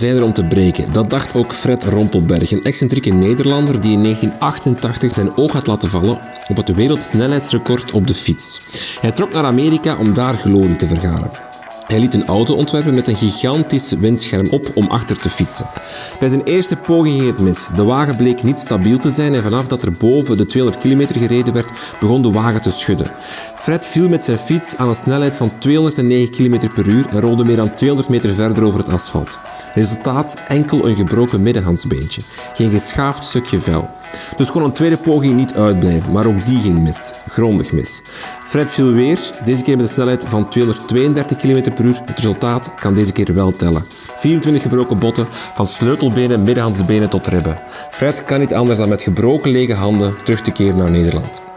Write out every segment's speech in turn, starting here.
Records zijn er om te breken. Dat dacht ook Fred Rompelberg, een excentrieke Nederlander die in 1988 zijn oog had laten vallen op het wereldsnelheidsrecord op de fiets. Hij trok naar Amerika om daar glorie te vergaren. Hij liet een auto ontwerpen met een gigantisch windscherm op om achter te fietsen. Bij zijn eerste poging ging het mis. De wagen bleek niet stabiel te zijn en vanaf dat er boven de 200 km gereden werd, begon de wagen te schudden. Fred viel met zijn fiets aan een snelheid van 209 km per uur en rolde meer dan 200 meter verder over het asfalt. Resultaat enkel een gebroken middenhandsbeentje. Geen geschaafd stukje vel. Dus kon een tweede poging niet uitblijven, maar ook die ging mis. Grondig mis. Fred viel weer, deze keer met een snelheid van 232 km per uur. Het resultaat kan deze keer wel tellen. 24 gebroken botten, van sleutelbenen, middenhandsbenen tot ribben. Fred kan niet anders dan met gebroken lege handen terug te keren naar Nederland.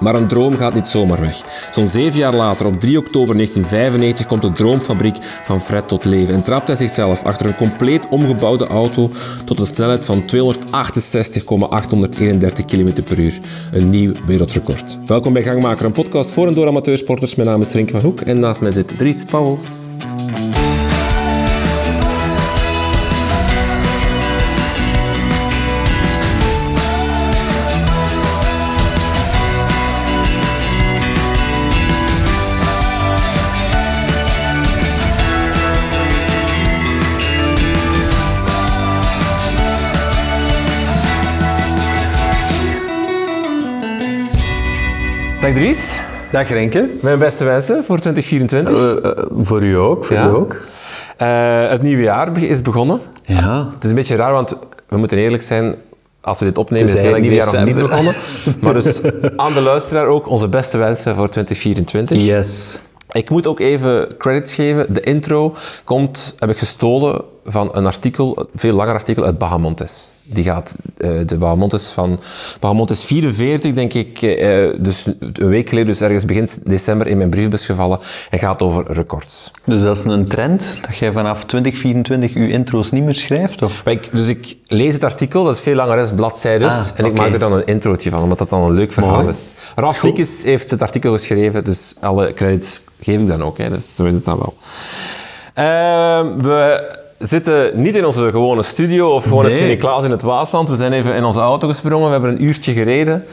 Maar een droom gaat niet zomaar weg. Zo'n zeven jaar later, op 3 oktober 1995, komt de droomfabriek van Fred tot leven en trapt hij zichzelf achter een compleet omgebouwde auto tot een snelheid van 268,831 km per uur. Een nieuw wereldrecord. Welkom bij Gangmaker, een podcast voor en door amateursporters. Mijn naam is Rink van Hoek en naast mij zit Dries Pauwels. Dag Dries. Dag Renke. Mijn beste wensen voor 2024. Uh, uh, voor u ook, voor Ja. u ook. Eh, het nieuwe jaar is begonnen. Ja. Het is een beetje raar, want we moeten eerlijk zijn. Als we dit opnemen, Het is het nieuwe jaar nog niet begonnen. Maar dus aan de luisteraar ook onze beste wensen voor 2024. Yes. Ik moet ook even credits geven. De intro komt, heb ik gestolen van een artikel, een veel langer artikel uit Bahamontes. Die gaat, eh, de Bahamontes van, Bahamontes 44, denk ik, eh, dus een week geleden, dus ergens begin december in mijn briefbus gevallen en gaat over records. Dus dat is een trend, dat jij vanaf 2024 uw intro's niet meer schrijft? Of? Maar ik, dus ik lees het artikel, dat is veel langer, is bladzijdes, Ah, en ik maak er dan een introotje van, omdat dat dan een leuk verhaal Mooi. is. Ralf Liekes heeft het artikel geschreven, dus alle credits geef ik dan ook, hè, dus zo is het dan wel. Ehm, we zitten niet in onze gewone studio of gewoon in. Sint-Niklaas in het Waasland. We zijn even in onze auto gesprongen, we hebben een uurtje gereden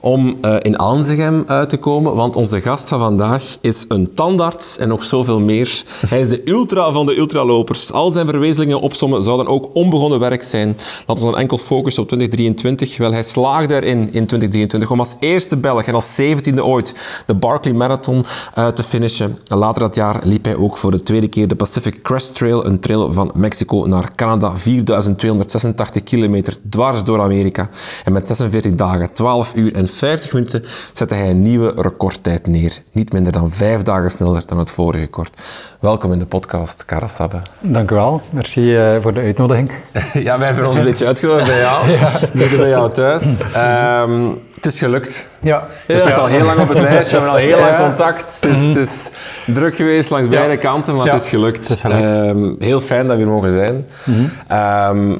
om eh, in Aanzegem uit te komen, want onze gast van vandaag is een tandarts en nog zoveel meer. Hij is de ultra van de ultralopers. Al zijn verwezenlijkingen opsommen zouden ook onbegonnen werk zijn. Laten we dan enkel focussen op 2023. Wel, hij slaagde erin in 2023 om als eerste Belg en als zeventiende ooit de Barkley Marathon uit te finishen. En later dat jaar liep hij ook voor de tweede keer de Pacific Crest Trail, een trail van Mexico naar Canada, 4286 kilometer dwars door Amerika. En met 46 dagen, 12 uur en 50 minuten zette hij een nieuwe recordtijd neer. Niet minder dan vijf dagen sneller dan het vorige record. Welkom in de podcast, Kara Sabbe. Dank u wel. Merci eh, voor de uitnodiging. Ja, wij hebben ons een beetje uitgenodigd bij jou. We zitten bij jou thuis. Ehm, het is gelukt. Ja. Je staat al heel lang op het lijst, we hebben al heel lang Ja. contact. Het is, het is druk geweest langs beide kanten, maar Ja, het is gelukt. het is gelukt. Ehm, heel fijn dat we hier mogen zijn. Ehm,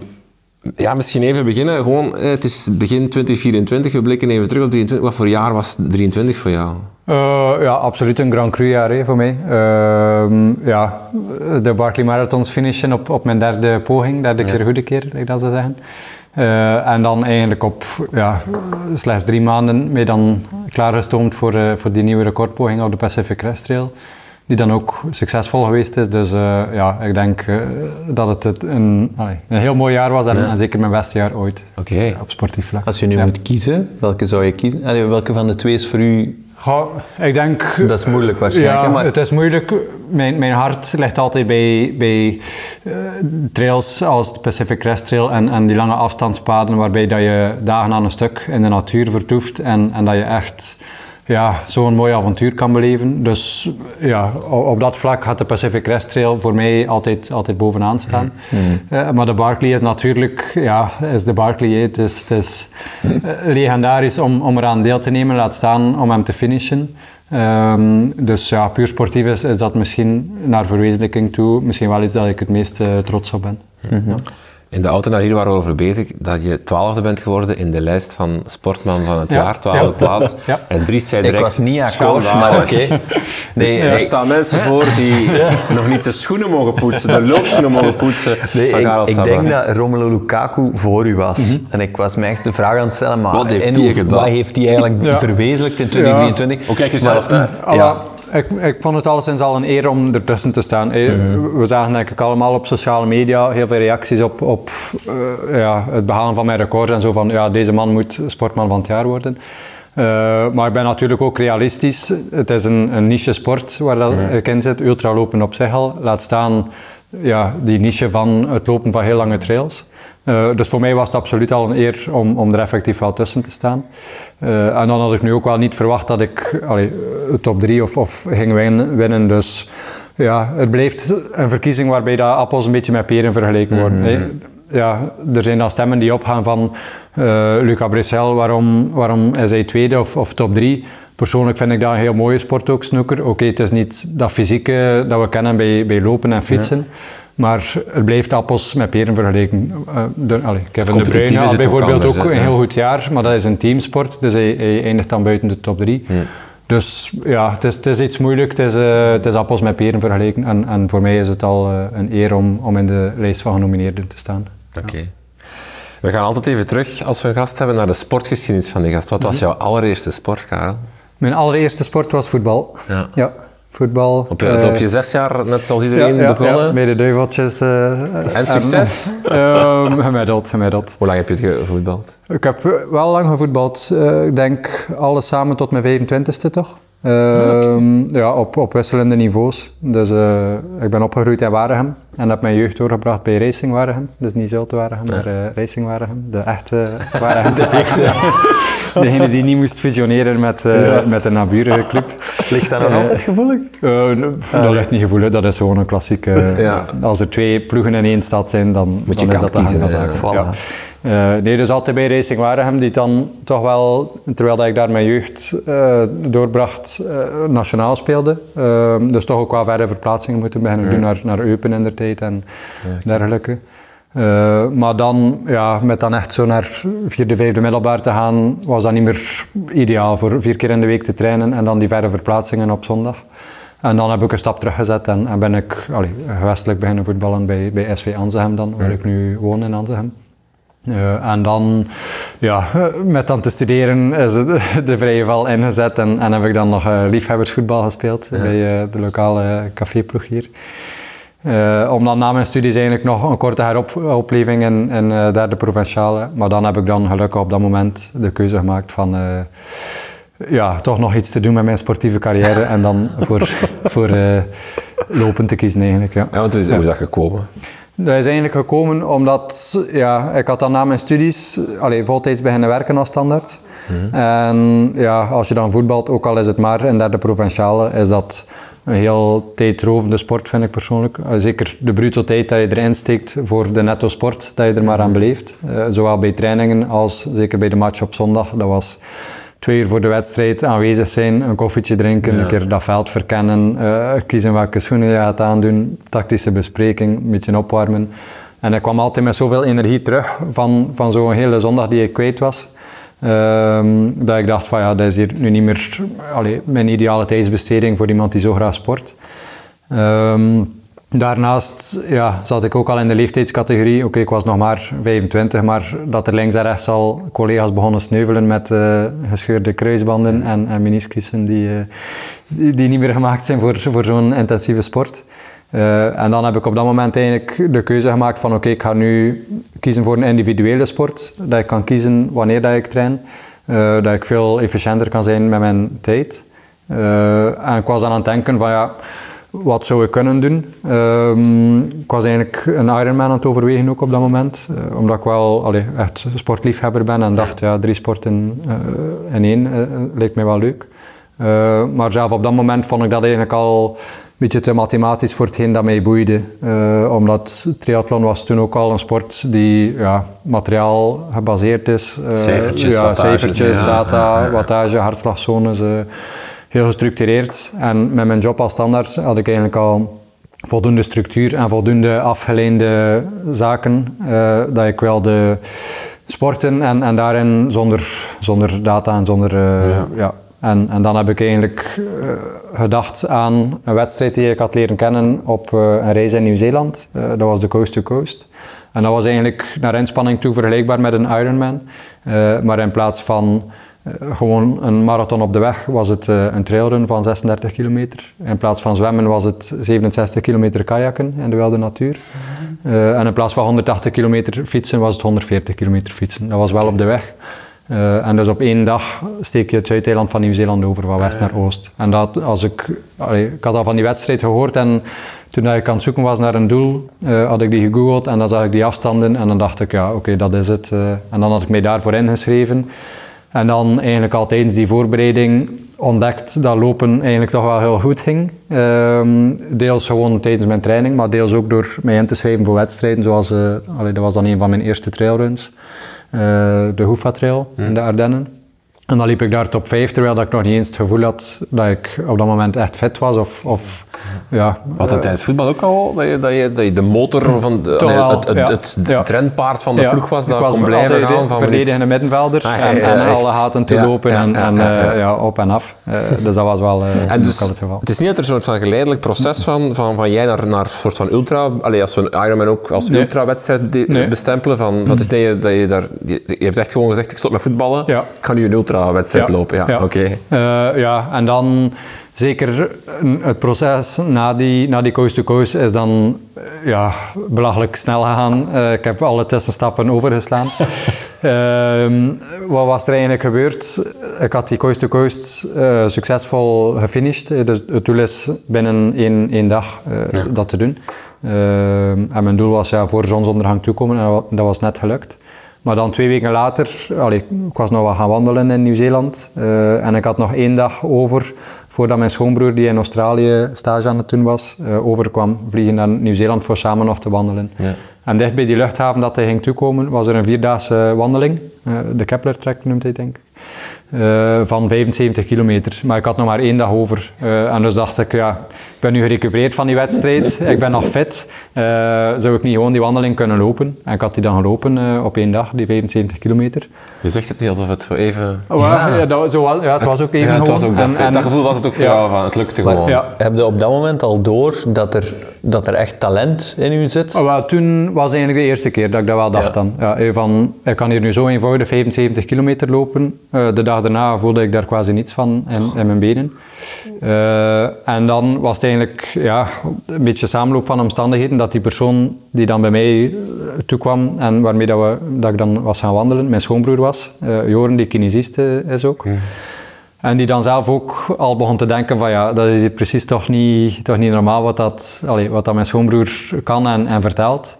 ja, misschien even beginnen. Gewoon, eh, het is begin 2024, we blikken even terug op 23. Wat voor jaar was 23 voor jou? Eh, ja, absoluut een Grand Cru jaar hè, voor mij. Ehm, ja, de Barkley Marathons finishen op, op mijn derde poging, derde keer goede keer, ik dat zo zeggen. Eh, en dan eigenlijk op ja, slechts drie maanden mee dan klaargestoomd voor, voor die nieuwe recordpoging op de Pacific Crest Trail. Die dan ook succesvol geweest is. Dus eh, ja, ik denk eh, dat het het een, allee, een heel mooi jaar was en, en zeker mijn beste jaar ooit Oké. op sportief vlak. Als je nu Ja. moet kiezen, welke zou je kiezen? Allee, welke van de twee is voor u... Goh, ik denk... Dat is moeilijk waarschijnlijk, Ja, maar- het is moeilijk. Mijn, mijn hart ligt altijd bij, bij eh, trails als de Pacific Crest Trail en, en die lange afstandspaden waarbij dat je dagen aan een stuk in de natuur vertoeft en, en dat je echt ja, zo'n mooi avontuur kan beleven. Dus ja, op dat vlak gaat de Pacific Crest Trail voor mij altijd, altijd bovenaan staan. Eh, maar de Barkley is natuurlijk, ja, is de Barkley. hè. Het is, het is eh, legendarisch om, om eraan deel te nemen, laat staan om hem te finishen. Ehm, dus ja, puur sportief is, is dat misschien naar verwezenlijking toe misschien wel iets dat ik het meest trots op ben. Ja. In de auto naar hier waren we over bezig dat je twaalfde bent geworden in de lijst van sportman van het Ja. jaar, twaalfde Ja. plaats. Ja. En Dries zei Ik direct, was niet akkoord, maar oké. Nee, Er staan mensen voor die nog niet de schoenen mogen poetsen, de loopschoenen mogen poetsen Nee, van ik, ik denk dat Romelu Lukaku voor u was. En ik was me echt de vraag aan het stellen, maar Wat heeft hij eigenlijk Ja. verwezenlijkt in 2023? Hoe kijk je Maar- Ja. ik, ik vond het alleszins al een eer om ertussen te staan. Eh, We zagen denk ik allemaal op sociale media heel veel reacties op, op eh, ja, het behalen van mijn record en zo van ja, deze man moet sportman van het jaar worden. Eh, maar ik ben natuurlijk ook realistisch. Het is een, een niche sport waar dat ik in zit. Ultralopen op zich al. Laat staan ja, die niche van het lopen van heel lange trails. Eh, dus voor mij was het absoluut al een eer om, om er effectief wel tussen te staan. Eh, en dan had ik nu ook wel niet verwacht dat ik allee, eh, top 3 of, of ging win- winnen. Dus ja, het blijft een verkiezing waarbij dat appels een beetje met peren vergeleken worden. hè. Ja, er zijn dan stemmen die opgaan van eh Luca Bressel, waarom, waarom is hij tweede of, of top 3? Persoonlijk vind ik dat een heel mooie sport ook, snooker. Oké, het is niet dat fysieke dat we kennen bij, bij lopen en fietsen. Maar het blijft appels met peren vergeleken. Eh, de, allee, Kevin De Bruyne had ook bijvoorbeeld anders, ook een Ja. heel goed jaar, maar dat is een teamsport. Dus hij, hij eindigt dan buiten de top 3. Dus ja, het is, het is iets moeilijk. Het is, het is appels met peren vergeleken. En, en voor mij is het al eh, een eer om, om in de lijst van genomineerden te staan. Oké. We gaan altijd even terug, als we een gast hebben, naar de sportgeschiedenis van die gast. Wat Mhm. was jouw allereerste sport, Karel? Mijn allereerste sport was voetbal. Ja. Voetbal. Op op eh, je zes jaar, net zoals iedereen, ja, ja, begonnen? Ja, bij de duiveltjes. eh, En succes? Ehm, gemiddeld, gemiddeld. Hoe lang heb je het gevoetbald? Ik heb eh, wel lang gevoetbald. Eh, ik denk alles samen tot mijn 25ste toch? Ehm, ja, op, op wisselende niveaus. Dus eh, ik ben opgegroeid in Waregem en heb mijn jeugd doorgebracht bij Racing Waregem. Dus niet Zulte Waregem, maar eh, Racing Waregem. De echte Waregemse jeugd. Degene die niet moest fusioneren met, eh, met een naburige club. Ligt dat nog altijd gevoelig? Dat ligt niet gevoelig, dat is gewoon een klassieke... Als er twee ploegen in één stad zijn, dan, Moet je dan is dat de kiezen, van Eh, nee, dus altijd bij Racing Waregem, die dan toch wel, terwijl dat ik daar mijn jeugd eh, doorbracht, eh, nationaal speelde. Dus toch ook wel verre verplaatsingen moeten beginnen doen naar, naar Eupen in der tijd en dergelijke. Maar dan, ja, met dan echt zo naar vierde, vijfde middelbaar te gaan, was dat niet meer ideaal voor vier keer in de week te trainen en dan die verre verplaatsingen op zondag. En dan heb ik een stap teruggezet en, en ben ik allee, gewestelijk beginnen voetballen bij, bij SV Anzehem dan, waar ik nu woon in Anzehem. Eh, en dan, ja, met dan te studeren is de vrije val ingezet en, en heb ik dan nog eh, liefhebbersvoetbal gespeeld bij eh, de lokale caféploeg hier. Eh, om dan na mijn studies eigenlijk nog een korte heropleving in, in eh, derde provinciale. Maar dan heb ik dan gelukkig op dat moment de keuze gemaakt van eh, ja, toch nog iets te doen met mijn sportieve carrière en dan voor, voor eh, lopen te kiezen eigenlijk. Ja. Ja, want hoe is, hoe is dat gekomen? Dat is eigenlijk gekomen omdat ja, ik had dan na mijn studies allee, voltijds beginnen werken als standaard. En ja, als je dan voetbalt, ook al is het maar in derde provinciale, is dat een heel tijdrovende sport, vind ik persoonlijk. Eh, Zeker de bruto tijd dat je erin steekt voor de netto sport, dat je er maar aan beleeft. Eh, zowel bij trainingen als zeker bij de match op zondag. Dat was twee uur voor de wedstrijd aanwezig zijn, een koffietje drinken, een keer dat veld verkennen, eh, kiezen welke schoenen je gaat aandoen, tactische bespreking, een beetje opwarmen. En ik kwam altijd met zoveel energie terug van, van zo'n hele zondag die ik kwijt was. Ehm, dat ik dacht van ja, dat is hier nu niet meer allee, mijn ideale tijdsbesteding voor iemand die zo graag sport. Ehm, daarnaast ja, zat ik ook al in de leeftijdscategorie. Oké, ik was nog maar 25, maar dat er links en rechts al collega's begonnen sneuvelen met eh, gescheurde kruisbanden en, en meniscussen die, eh, die, die niet meer gemaakt zijn voor, voor zo'n intensieve sport. Eh, en dan heb ik op dat moment eigenlijk de keuze gemaakt van oké, ik ga nu kiezen voor een individuele sport. Dat ik kan kiezen wanneer dat ik train. Dat ik veel efficiënter kan zijn met mijn tijd. En ik was dan aan het denken van ja, wat zou ik kunnen doen? Ehm, ik was eigenlijk een Ironman aan het overwegen ook op dat moment. eh, omdat ik wel allee, echt sportliefhebber ben en dacht ja, drie sporten eh, in één eh, leek mij wel leuk. Maar zelf op dat moment vond ik dat eigenlijk al een beetje te mathematisch voor hetgeen dat mij boeide. Omdat triathlon was toen ook al een sport die ja, materiaal gebaseerd is. Cijfertjes, ja, cijfertjes, ja. data, wattage, hartslagzones. Heel gestructureerd. En met mijn job als standaard had ik eigenlijk al voldoende structuur en voldoende afgeleide zaken, uh, dat ik wel de sporten en, en daarin zonder, zonder data en zonder... Uh, ja. ja. En, en dan heb ik eigenlijk uh, gedacht aan een wedstrijd die ik had leren kennen op een reis in Nieuw-Zeeland. dat was de Coast to Coast. En dat was eigenlijk naar inspanning toe vergelijkbaar met een Ironman. maar in plaats van eh, gewoon een marathon op de weg was het uh, een trailrun van 36 kilometer. In plaats van zwemmen was het 67 kilometer kajakken in de wilde natuur. Uh, en in plaats van 180 kilometer fietsen was het 140 kilometer fietsen. Dat was wel op de weg. en dus op één dag steek je het Zuid-eiland van Nieuw-Zeeland over, van west naar oost. En dat, als ik, allee, ik had al van die wedstrijd gehoord en toen ik aan het zoeken was naar een doel, had ik die gegoogeld en dan zag ik die afstanden en dan dacht ik, ja oké, dat is het. en dan had ik mij daarvoor ingeschreven. En dan eigenlijk al tijdens die voorbereiding ontdekt dat lopen eigenlijk toch wel heel goed ging. Um, deels gewoon tijdens mijn training, maar deels ook door mij in te schrijven voor wedstrijden. Zoals, uh, allee, dat was dan een van mijn eerste trailruns, uh, de Hoefa Trail in de Ardennen. En dan liep ik daar top 5, terwijl dat ik nog niet eens het gevoel had dat ik op dat moment echt fit was. Of, of ja, was dat tijdens voetbal ook al dat je, dat je, dat je de motor van de, nee, het, het, het, het trendpaard van de ploeg was dat kon blijven gaan van verdedigende middenvelder ah, en, en alle haten te lopen en, en uh, ja, op en af. Uh, dus dat was wel, en dus, het geval. Het is niet dat er een soort van geleidelijk proces van, van, van jij naar, naar een soort van ultra, allee, als we Ironman ook als nee. ultra-wedstrijd nee. bestempelen, van, wat is dat je, dat je daar, je, je, hebt echt gewoon gezegd ik stop met voetballen, ik ga nu een ultra-wedstrijd lopen. Ja, oké. Okay. ja, en dan zeker het proces na die, na die coast to coast is dan ja, belachelijk snel gegaan. Uh, ik heb alle tussenstappen overgeslaan. uh, wat was er eigenlijk gebeurd? Ik had die coast to coast uh, succesvol gefinished. Dus het doel is binnen één, één dag ja. dat te doen. Ehm, en mijn doel was ja, voor zonsondergang toekomen en dat was net gelukt. Maar dan twee weken later, allee, ik was nog wat gaan wandelen in Nieuw-Zeeland uh, en ik had nog één dag over voordat mijn schoonbroer, die in Australië stage aan het doen was, uh, overkwam vliegen naar Nieuw-Zeeland voor samen nog te wandelen. Ja. En dicht bij die luchthaven dat hij ging toekomen, was er een vierdaagse wandeling. Uh, de Kepler-trek noemt hij, denk ik. Uh, van 75 kilometer. Maar ik had nog maar één dag over. Uh, en dus dacht ik, ja, ik ben nu gerecupereerd van die wedstrijd. ik ben nog fit. Uh, zou ik niet gewoon die wandeling kunnen lopen? En ik had die dan gelopen op één dag, die 75 kilometer. Je zegt het niet alsof het zo even... Oh, ja, ja, dat, zo was, ja, het was ook even ja, het was ook dat, en, dat gevoel was het ook voor jou, van, het lukte maar, gewoon. Ja. Heb je op dat moment al door dat er, dat er echt talent in u zit? Oh, toen was eigenlijk de eerste keer dat ik dat wel dacht dan. Ja, van, ik kan hier nu zo eenvoudig 75 kilometer lopen. de dag daarna voelde ik daar quasi niets van in, in mijn benen. Uh, en dan was het eigenlijk ja, een beetje samenloop van omstandigheden dat die persoon die dan bij mij eh, toekwam en waarmee dat, we, dat ik dan was gaan wandelen, mijn schoonbroer was, uh, Joren, die kinesist is ook. En die dan zelf ook al begon te denken van ja, dat is precies toch niet, toch niet normaal wat dat, wat dat mijn schoonbroer kan en, en vertelt.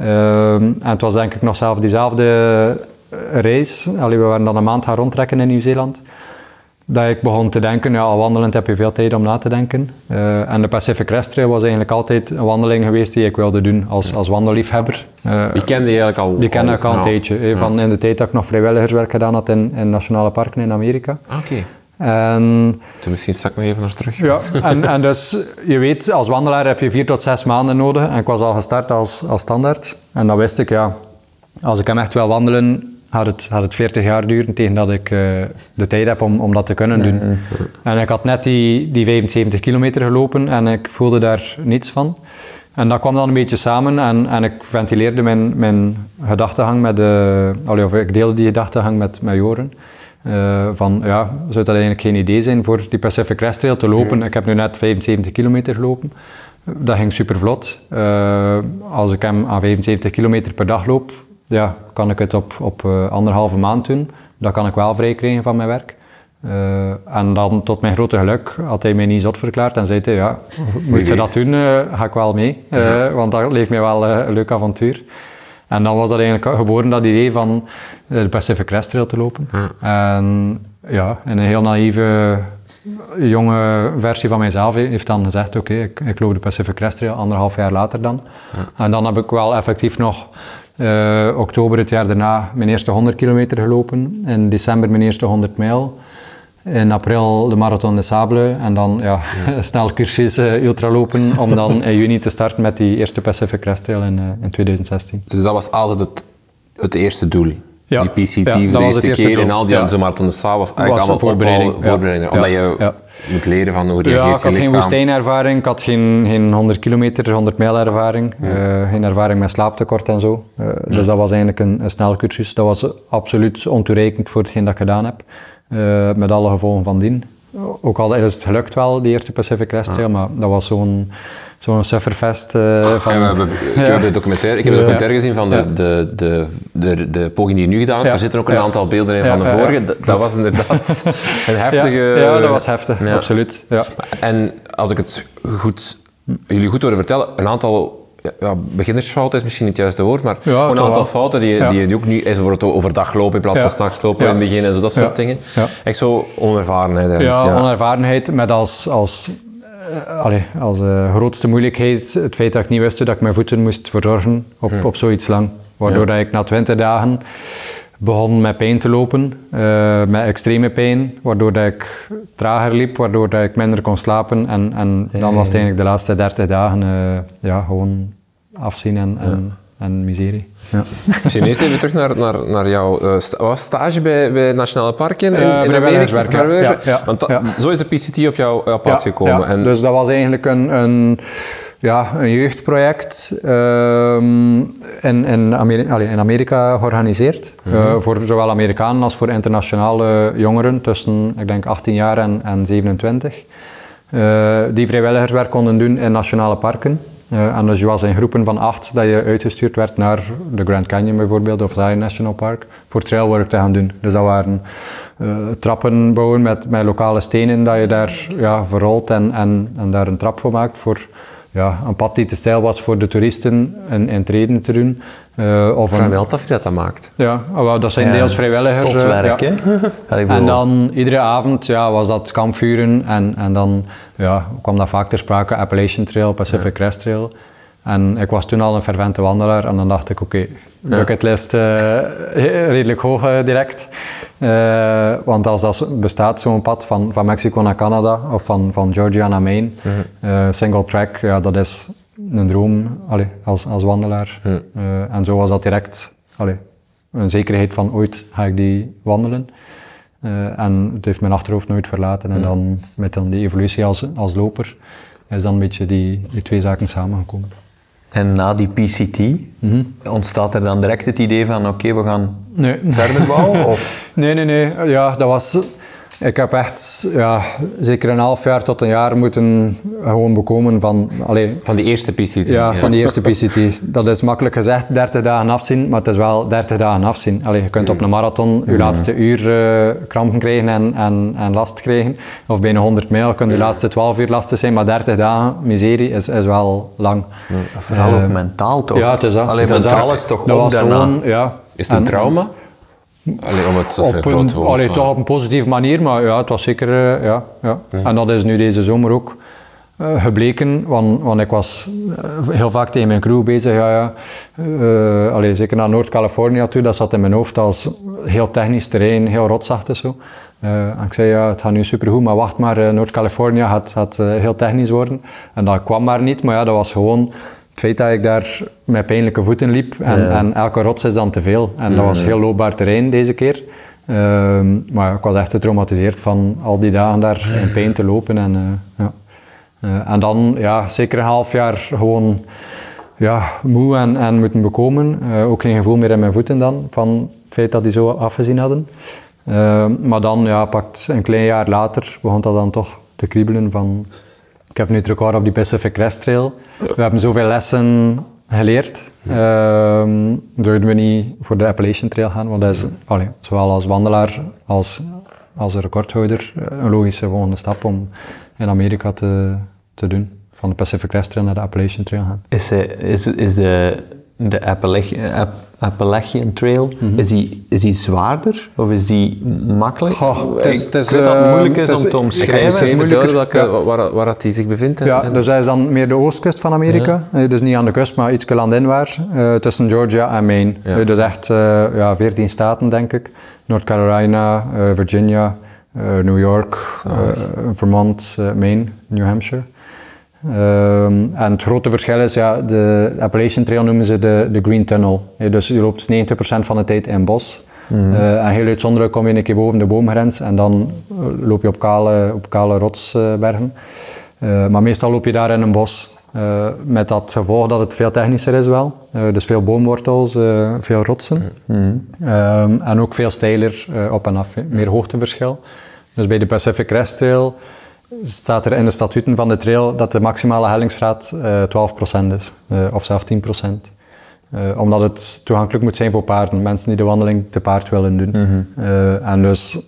Uh, en het was denk ik nog zelf diezelfde reis, allee, we waren dan een maand gaan rondtrekken in Nieuw-Zeeland, dat ik begon te denken, ja, al wandelend heb je veel tijd om na te denken. Uh, en de Pacific Crest Trail was eigenlijk altijd een wandeling geweest die ik wilde doen als, als wandelliefhebber. Uh, die kende je eigenlijk al? Die kende ik al een tijdje. Van in de tijd dat ik nog vrijwilligerswerk gedaan had in, in nationale parken in Amerika. Ah, oké. Okay. En, Toen misschien straks nog even naar terug. Ja, en, en dus je weet, als wandelaar heb je vier tot zes maanden nodig. En ik was al gestart als, als standaard. En dan wist ik, ja, als ik hem echt wil wandelen, had het, had het 40 jaar duren tegen dat ik uh, de tijd heb om, om dat te kunnen doen. Mm-hmm. En ik had net die, die 75 kilometer gelopen en ik voelde daar niets van. En dat kwam dan een beetje samen en, en ik ventileerde mijn, mijn gedachtegang met de... Allee, of ik deelde die gedachtegang met, met Joren. Uh, van, ja, zou dat eigenlijk geen idee zijn voor die Pacific Crest Trail te lopen? Ik heb nu net 75 kilometer gelopen. Dat ging super vlot. Uh, als ik hem aan 75 kilometer per dag loop, ja, kan ik het op, op uh, anderhalve maand doen. Dat kan ik wel vrij krijgen van mijn werk. Uh, en dan tot mijn grote geluk had hij mij niet zot verklaard en zei hij, ja, moest je dat doen, uh, ga ik wel mee. Want dat leek mij wel een leuk avontuur. En dan was dat eigenlijk geboren, dat idee van de Pacific Crest Trail te lopen. En ja, een heel naïeve jonge versie van mijzelf heeft dan gezegd, oké, ik, ik, loop de Pacific Crest Trail, anderhalf jaar later dan. En dan heb ik wel effectief nog uh, oktober het jaar daarna mijn eerste 100 kilometer gelopen. In december mijn eerste 100 mijl. In april de Marathon de Sable en dan ja, snel cursus uh, ultralopen om dan in juni te starten met die eerste Pacific Crest Trail in, uh, in 2016. Dus dat was altijd het, het eerste doel? Ja. Die PCT Ja, voor de eerste keer en al die Ja. ja. Marathon de was eigenlijk Was allemaal voorbereiding, ja. voorbereiding. Ja. Omdat je Ja. moet leren van hoe Ja, reageert ik had je geen woestijnervaring, ik had geen, geen 100 kilometer, 100 mijl ervaring, eh, geen ervaring met slaaptekort en zo. Eh, Dus dat was eigenlijk een, een snel cursus. Dat was absoluut ontoereikend voor hetgeen dat ik gedaan heb, eh, met alle gevolgen van dien. Ook al is het gelukt wel, die eerste Pacific Crest Trail, maar dat was zo'n zo'n sufferfest van... Ja, we hebben, ik, heb de documentaire, ik heb Ja. documentaire gezien van de, Ja. de, de, de, de poging die je nu gedaan hebt. Ja. Er zitten ook een Ja. aantal beelden in Ja, van de ja, ja. vorige. Dat, dat was inderdaad een ja, heftige... ja, dat was heftig, Ja. absoluut. Ja. En als ik het goed, jullie goed horen vertellen, een aantal ja, beginnersfouten is misschien niet het juiste woord, maar Ja, een aantal wel. fouten die, Ja. die ook nu is bijvoorbeeld overdag lopen in plaats Ja. van s'nachts lopen Ja. in het begin en zo, dat soort Ja. dingen. Ja. Echt zo onervarenheid eigenlijk. Ja, Ja, onervarenheid met als, als, allee, als eh, grootste moeilijkheid het feit dat ik niet wist dat ik mijn voeten moest verzorgen op, op zoiets lang. Waardoor dat ik na 20 dagen begon met pijn te lopen, eh, met extreme pijn, waardoor dat ik trager liep, waardoor dat ik minder kon slapen. En, en dan was het eigenlijk de laatste 30 dagen ja, gewoon afzien en, en, en miserie. Ja. Misschien eerst even terug naar, naar, naar jouw eh, sta- stage bij, bij Nationale Parken in, Eh, in Amerika. ja. Ja, ja, Want zo is de PCT op, jou, op pad gekomen. Ja, En, Dus dat was eigenlijk een, een, ja, een jeugdproject ehm, in, in, Ameri- allee, in Amerika georganiseerd. eh, voor zowel Amerikanen als voor internationale jongeren tussen, ik denk, 18 jaar en, en 27. eh, die vrijwilligerswerk konden doen in nationale parken. Eh, en dus je was in groepen van acht dat je uitgestuurd werd naar de Grand Canyon bijvoorbeeld of Zion National Park voor trailwork te gaan doen. Dus dat waren eh, trappen bouwen met, met lokale stenen dat je daar ja, verrolt en, en, en daar een trap voor maakt voor ja, een pad die te stijl was voor de toeristen in, in treden te doen. Eh, of altijd af wie dat, dat maakt. ja, oh, wel, dat zijn deels vrijwilligers. Zot eh, werk, ja. hè? En dan iedere avond ja, was dat kampvuren en, en dan ja, kwam dat vaak ter sprake, Appalachian Trail, Pacific Crest Trail. En ik was toen al een fervente wandelaar en dan dacht ik, oké, bucketlist eh, redelijk hoog eh, direct. Eh, want als dat bestaat, zo'n pad van, van Mexico naar Canada of van, van Georgia naar Maine, eh, single track, ja, dat is een droom allee, als, als wandelaar. En zo was dat direct allee, een zekerheid van ooit ga ik die wandelen. En het heeft mijn achterhoofd nooit verlaten. En dan met dan die evolutie als, als loper is dan een beetje die, die twee zaken samengekomen. En na die PCT ontstaat er dan direct het idee van oké, we gaan Nee. verder bouwen? Of? Nee, nee, nee. Ja, dat was... Ik heb echt ja, zeker een half jaar tot een jaar moeten gewoon bekomen van... Allee, Van die eerste PCT. ja, van die eerste PCT. Dat is makkelijk gezegd, 30 dagen afzien, maar het is wel 30 dagen afzien. Allee, je kunt op een marathon je laatste uur eh, krampen krijgen en, en, en last krijgen. Of bijna 100 mijl kun je laatste 12 uur lastig zijn, maar 30 dagen miserie is, is wel lang. Vooral ook Eh, mentaal toch? Ja, het is dat. Mentaal is toch dat ook was daarna. gewoon, ja. Is het een En- trauma? Allee, om het zo op een, woord, allee, maar- toch op een positieve manier, maar ja, het was zeker, eh, ja, ja. En dat is nu deze zomer ook eh, gebleken, want, want ik was eh, heel vaak tegen mijn crew bezig, ja, ja. Allee, zeker naar Noord-Californië toe, dat zat in mijn hoofd als heel technisch terrein, heel rotsachtig zo. En ik zei, ja, het gaat nu supergoed, maar wacht maar, Noord-Californië gaat, gaat heel technisch worden. En dat kwam maar niet, maar ja, dat was gewoon het feit dat ik daar met pijnlijke voeten liep en, en elke rots is dan te veel. En dat was heel loopbaar terrein deze keer. Ehm, maar ik was echt getraumatiseerd van al die dagen daar in pijn te lopen. En, eh, ja. Eh, en dan ja, zeker een half jaar gewoon ja, moe en, en moeten bekomen. Eh, ook geen gevoel meer in mijn voeten dan, van het feit dat die zo afgezien hadden. Ehm, maar dan, ja, pakt een klein jaar later, begon dat dan toch te kriebelen van... Ik heb nu het record op die Pacific Crest Trail. We hebben zoveel lessen geleerd. Zouden we niet voor de Appalachian Trail gaan? Want dat is, allee, zowel als wandelaar als als recordhouder eh, een logische volgende stap om in Amerika te, te doen. Van de Pacific Crest Trail naar de Appalachian Trail gaan. Is, eh, is, is de, de Appalachian, App- Appalachian Trail, is, die, is die zwaarder of is die makkelijk? Goh, ik weet dat het eh, moeilijk is om te ik Ik kan omschrijven. vertellen welke, Ja. waar, waar dat die zich bevindt? en- Ja, en- dus hij is dan meer de oostkust van Amerika. Dus niet aan de kust, maar iets landinwaarts. eh tussen Georgia en Maine. Ja. Dus echt eh, ja, 14 staten, denk ik. North Carolina, eh, Virginia, eh, New York, eh, Vermont, Maine, New Hampshire. Ehm, en het grote verschil is, ja, de Appalachian Trail noemen ze de, de Green Tunnel. Ja, dus je loopt 90% van de tijd in bos. Eh, en heel uitzonderlijk kom je een keer boven de boomgrens en dan eh, loop je op kale, op kale rotsbergen. Eh, maar meestal loop je daar in een bos. met dat gevolg dat het veel technischer is wel. Dus veel boomwortels, veel rotsen. Ehm, en ook veel steiler op en af, meer hoogteverschil. Dus bij de Pacific Crest Trail staat er in de statuten van de trail dat de maximale hellingsgraad eh 12% is, eh, of zelfs 10%. Eh, omdat het toegankelijk moet zijn voor paarden, mensen die de wandeling te paard willen doen. Eh, en dus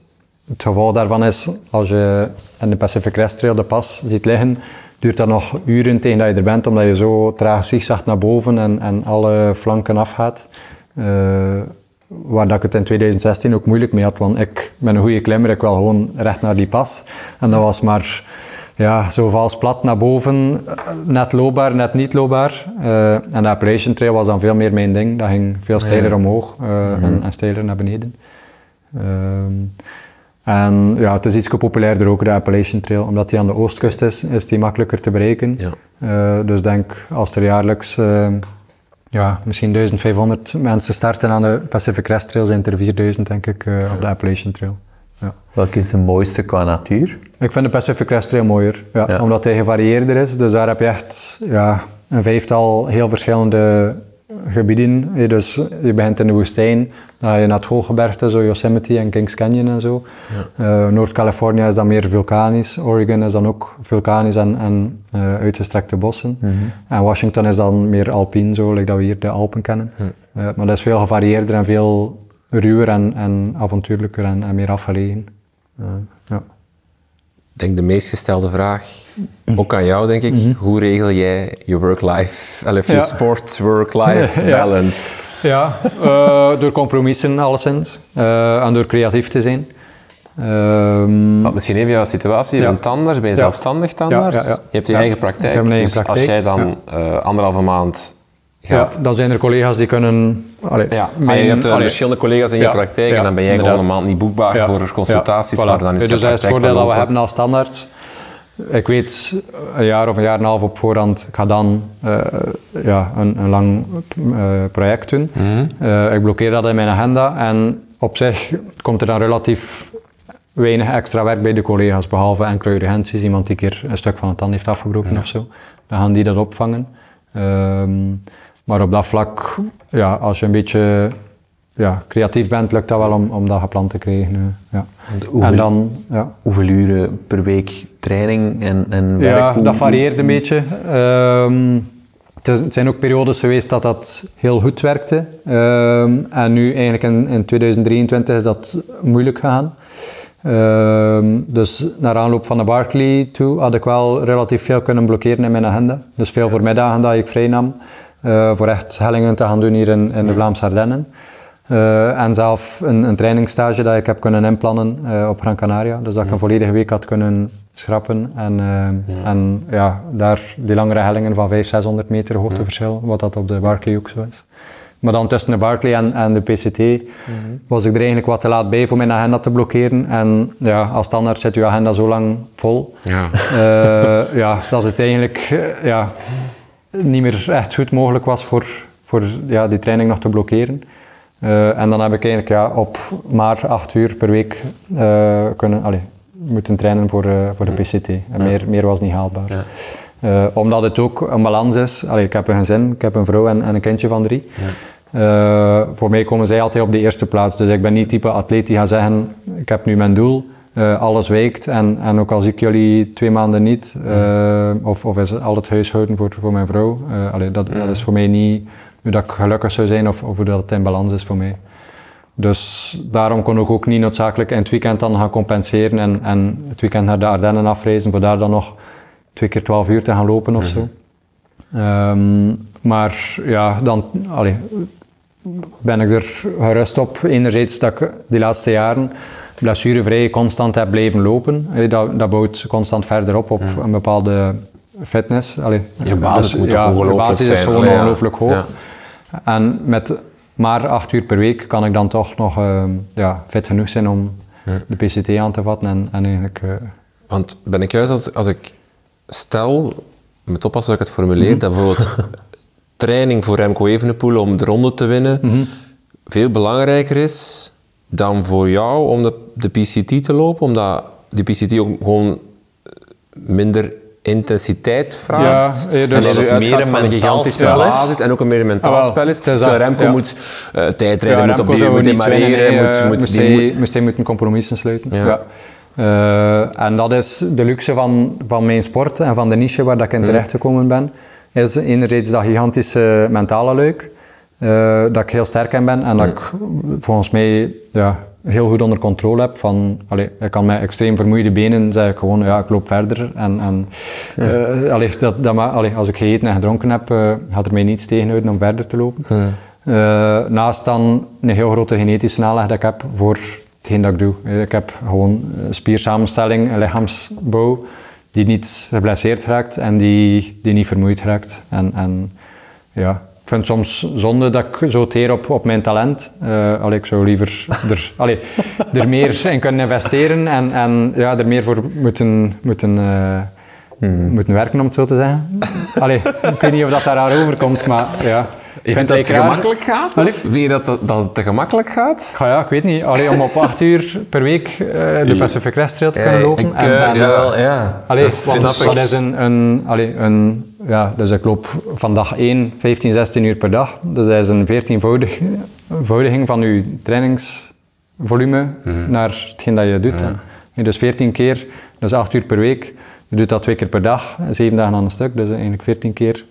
het gevolg daarvan is, als je in de Pacific Crest Trail de pas ziet liggen, duurt dat nog uren tegen dat je er bent, omdat je zo traag zigzagt naar boven en, en alle flanken afgaat. Waar dat ik het in 2016 ook moeilijk mee had, want ik ben een goede klimmer, ik wil gewoon recht naar die pas. En dat was maar ja, zo vals plat naar boven, eh, net loopbaar, net niet loopbaar. Eh, en de Appalachian Trail was dan veel meer mijn ding, dat ging veel steiler omhoog eh, en, en steiler naar beneden. Ehm, en ja, het is iets populairder ook, de Appalachian Trail. Omdat die aan de oostkust is, is die makkelijker te bereiken. Ja. Dus denk, als er jaarlijks ja, misschien 1500 mensen starten aan de Pacific Crest Trail, zijn er 4000 denk ik eh, op de Appalachian Trail. Ja. Welke is de mooiste qua natuur? Ik vind de Pacific Crest Trail mooier, ja, Ja. omdat hij gevarieerder is. Dus daar heb je echt ja, een vijftal heel verschillende gebieden. Eh, Dus je begint in de woestijn, dan ga je naar het hooggebergte, zo Yosemite en Kings Canyon en zo. Eh, Noord-Californië is dan meer vulkanisch, Oregon is dan ook vulkanisch en, en eh, uitgestrekte bossen. En Washington is dan meer alpien, zo, like dat we hier de Alpen kennen. Eh, maar dat is veel gevarieerder en veel ruwer en, en avontuurlijker en, en meer afgelegen. Ja. Ik denk de meest gestelde vraag, ook aan jou denk ik, hoe regel jij je work-life, of je Mhm. Ja. sport-work-life Ja. balance? Ja, eh, door compromissen alleszins eh, en door creatief te zijn. Want misschien even jouw situatie, je Ja. bent tandarts, ben je Ja. zelfstandig tandarts? Ja. Je hebt je eigen praktijk, heb een eigen dus als praktijk, jij dan eh, anderhalve maand ja, dan zijn er collega's die kunnen... Allee, Ja, maar mijn- je hebt eh, allee, verschillende collega's in je Ja, praktijk ja, en dan ben jij gewoon inderdaad. een maand niet boekbaar Ja, voor consultaties, ja, maar voilà. dan is dus dat is het voordeel dat we hebben als standaard. Ik weet een jaar of een jaar en een half op voorhand, ik ga dan eh, ja, een, een lang eh, project doen. Mhm. Ik blokkeer dat in mijn agenda en op zich komt er dan relatief weinig extra werk bij de collega's, behalve enkele urgenties, iemand die een keer een stuk van het tand heeft afgebroken of zo. Dan gaan die dat opvangen. Ehm, maar op dat vlak, ja, als je een beetje ja, creatief bent, lukt dat wel om, om dat gepland te krijgen. eh, ja. hoeveel- En dan, ja. Hoeveel uren per week training en, en werk? Ja, dat varieert een beetje. Ehm, het, is- het zijn ook periodes geweest dat dat heel goed werkte. Ehm, en nu eigenlijk in, in 2023 is dat moeilijk gegaan. Ehm, dus naar aanloop van de Barclay toe had ik wel relatief veel kunnen blokkeren in mijn agenda. Dus veel voor middagen dat ik vrij nam. Eh, voor echt hellingen te gaan doen hier in, in de Vlaamse Ardennen. Eh, en zelf een, een trainingsstage dat ik heb kunnen inplannen eh, op Gran Canaria. Dus dat ik een volledige week had kunnen schrappen. En, en ja, daar die langere hellingen van 500, 600 meter hoogteverschil, wat dat op de Barclay ook zo is. Maar dan tussen de Barclay en, en de PCT was ik er eigenlijk wat te laat bij voor mijn agenda te blokkeren. En ja, als standaard zit je agenda zo lang vol. Ja. Eh, ja, dat het eigenlijk ja, niet meer echt goed mogelijk was voor, voor ja, die training nog te blokkeren. Eh, en dan heb ik eigenlijk ja, op maar acht uur per week eh, kunnen, allee, moeten trainen voor, eh, voor de PCT. En meer, meer was niet haalbaar. Omdat het ook een balans is. Allee, ik heb een gezin, ik heb een vrouw en, en een kindje van drie. Voor mij komen zij altijd op de eerste plaats. Dus ik ben niet type atleet die gaat zeggen, ik heb nu mijn doel, eh, alles wijkt en, en ook als ik jullie twee maanden niet, eh, of, of is al het huishouden voor, voor mijn vrouw, allee, dat, dat is voor mij niet hoe dat ik gelukkig zou zijn of, of hoe dat het in balans is voor mij. Dus daarom kon ik ook niet noodzakelijk in het weekend dan gaan compenseren en, en het weekend naar de Ardennen afreizen voor daar dan nog twee keer twaalf uur te gaan lopen of zo. Ehm, maar ja, dan allee, ben ik er gerust op. Enerzijds dat ik die laatste jaren blessurevrij constant heb blijven lopen. Dat, dat bouwt constant verder op op een bepaalde fitness. Allee, Je basis moet ja, ongelooflijk Je basis zijn. is gewoon Allee, ongelooflijk hoog. En met maar acht uur per week kan ik dan toch nog ehm, ja, fit genoeg zijn om de PCT aan te vatten en, en eigenlijk... eh, Want ben ik juist als, als ik stel, met oppassen dat ik het formuleer, dat bijvoorbeeld training voor Remco Evenepoel om de ronde te winnen veel belangrijker is dan voor jou om de, de PCT te lopen, omdat die PCT ook gewoon minder intensiteit vraagt. Ja, eh, dus- en Dat het uitgaat meer een gigantische spel is. basis en ook een meer mentaal Ah, spel is. Terwijl Remco ja. moet eh, tijdrijden, moet op die moet demareren, nee, moet, eh, moet, moest, die hij, moet- moest hij moeten compromissen sluiten. Ja. Eh, en dat is de luxe van, van mijn sport en van de niche waar dat ik in terecht gekomen ben. Is enerzijds dat gigantische mentale leuk, eh, dat ik heel sterk in ben en dat ik volgens mij ja, heel goed onder controle heb. Van, allee, ik kan met extreem vermoeide benen zeg ik gewoon, ja, ik loop verder. En, en, eh, allee, dat, dat, allee, als ik gegeten en gedronken heb, eh, gaat er mij niets tegenhouden om verder te lopen. Naast dan een heel grote genetische aanleg dat ik heb voor hetgeen dat ik doe. Ik heb gewoon spiersamenstelling, een lichaamsbouw die niet geblesseerd raakt en die, die niet vermoeid raakt. En, en ja, ik vind het soms zonde dat ik zo teer op, op mijn talent. Eh allee, ik zou liever er, allee, er meer in kunnen investeren en, en ja, er meer voor moeten, moeten, eh, moeten werken, om het zo te zeggen. Allee, ik weet niet of dat daar overkomt, maar ja. Je vindt dat het te gemakkelijk gaat? Allee. Vind je dat, dat, dat het te gemakkelijk gaat? Ja, ja, ik weet niet. Allee, om op acht uur per week eh, de Pacific Crest Trail te kunnen lopen. ik, en, eh, en- ja. Wel, ja. Allee, dat want is een, een, allee, een, ja, dus ik loop van dag 1 15, 16 uur per dag. Dus dat is een 14-voudiging van je trainingsvolume Mhm. naar hetgeen dat je doet. Dus 14 keer, dus 8 uur per week. Je doet dat twee keer per dag, 7 dagen aan een stuk. Dus eigenlijk 14 keer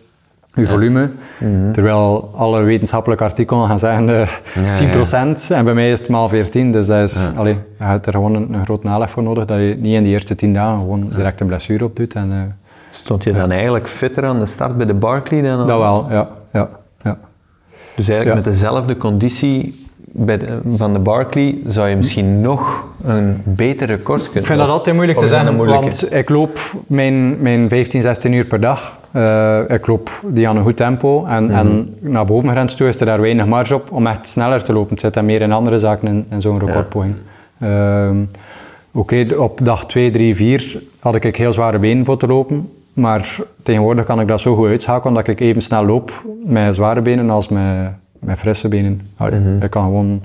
je volume. Mhm. Terwijl alle wetenschappelijke artikelen gaan zeggen eh, Ja, 10%. En bij mij is het maal 14. Dus dat is, allee, je hebt er gewoon een, een groot naleg voor nodig. Dat je niet in die eerste 10 dagen gewoon direct een blessure op doet. En, eh, Stond je dan eigenlijk fitter aan de start bij de Barclay dan? dat wel, ja. ja, ja. Dus eigenlijk met dezelfde conditie bij de- van de Barclay zou je misschien nog een beter record kunnen Ik vind dat altijd moeilijk te zeggen, moeilijke? want ik loop mijn, mijn 15, 16 uur per dag. Eh, ik loop die aan een goed tempo en, en naar bovengrens toe is er daar weinig marge op om echt sneller te lopen. Het zit dan meer in andere zaken in, in zo'n recordpoging. Ehm, Oké, op dag 2, 3, 4 had ik heel zware benen voor te lopen. Maar tegenwoordig kan ik dat zo goed uitschakelen dat ik even snel loop met zware benen als met, met frisse benen. Allee, Ik kan gewoon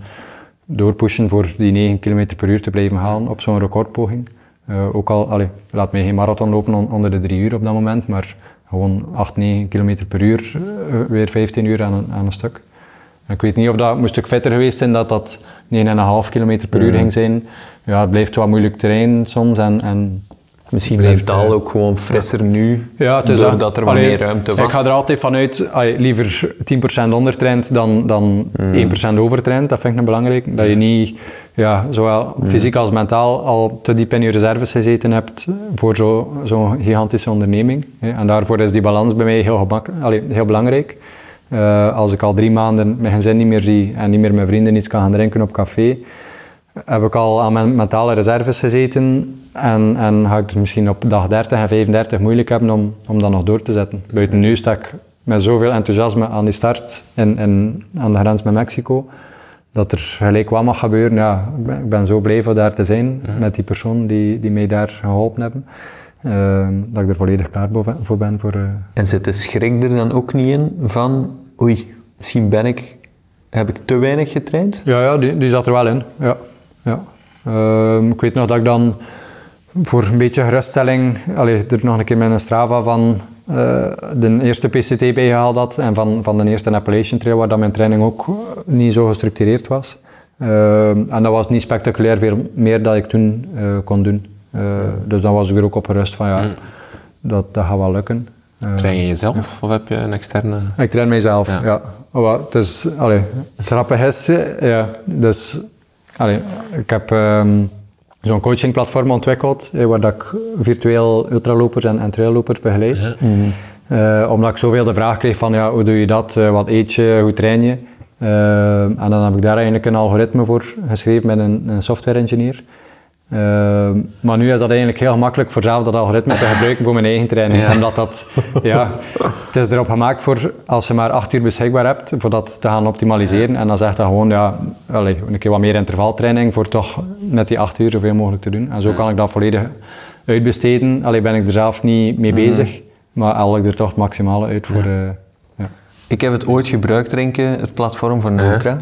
doorpushen voor die 9 km per uur te blijven halen op zo'n recordpoging. Eh, ook al, allee, laat mij geen marathon lopen on- onder de 3 uur op dat moment, maar gewoon 8, 9 km per uur, eh, weer 15 uur aan een, aan een stuk. En ik weet niet of dat, moest ik fitter geweest zijn, dat dat 9,5 km per uur ging zijn. Ja, het blijft wat moeilijk terrein soms en, en Misschien Blijft, eh, ook gewoon frisser nu, ja, het is dat. doordat er wat meer ruimte was. Ik ga er altijd vanuit, allee, liever 10% ondertraind dan, dan 1% overtraind. Dat vind ik belangrijk. Dat je niet, ja, zowel fysiek als mentaal, al te diep in je reserves gezeten hebt voor zo- zo'n gigantische onderneming. En daarvoor is die balans bij mij heel, gemak, allee, heel belangrijk. Eh, als ik al drie maanden mijn gezin niet meer zie en niet meer met vrienden iets kan gaan drinken op café, heb ik al aan mijn mentale reserves gezeten en, en ga ik het misschien op dag 30 en 35 moeilijk hebben om, om dat nog door te zetten. Buiten nu sta ik met zoveel enthousiasme aan die start in, in, aan de grens met Mexico, dat er gelijk wat mag gebeuren. Ja, ik, ben, zo blij voor daar te zijn met die persoon die, die mij daar geholpen hebben. Eh, dat ik er volledig klaar voor- voor ben. Voor, eh, En zit de schrik er dan ook niet in van, oei, misschien ben ik, heb ik te weinig getraind? Ja, ja die, die zat er wel in. Ja. Ja. Ehm, ik weet nog dat ik dan voor een beetje geruststelling allee, er nog een keer met een Strava van eh, de eerste PCT bijgehaald had en van, van de eerste Appalachian Trail, waar dat mijn training ook niet zo gestructureerd was. Ehm, en dat was niet spectaculair veel meer dat ik toen eh, kon doen. Eh, dus dan was ik er ook op gerust van ja, dat, dat gaat wel lukken. Eh, Train je jezelf of heb je een externe? ik train mijzelf, Ja. ja. Oh, wat, het is, allee, het grappige is, ja, dus, allee, ik heb ehm, zo'n coachingplatform ontwikkeld, eh, waar dat ik virtueel ultralopers en, en traillopers begeleid. Eh, omdat ik zoveel de vraag kreeg van, ja, hoe doe je dat, Eh, wat eet je, hoe train je? En dan heb ik daar eigenlijk een algoritme voor geschreven met een, een software engineer. Ehm, maar nu is dat eigenlijk heel gemakkelijk voor zelf dat algoritme te gebruiken voor mijn eigen training. Omdat dat, ja, het is erop gemaakt voor als je maar acht uur beschikbaar hebt, voor dat te gaan optimaliseren. En dan zegt dat gewoon, ja, allez, een keer wat meer intervaltraining voor toch met die acht uur zoveel mogelijk te doen. En zo kan ik dat volledig uitbesteden. Alleen ben ik er zelf niet mee bezig, maar haal ik er toch het maximale uit voor... eh, ja. Ik heb het ooit gebruikt, Renke, het platform voor een ultra.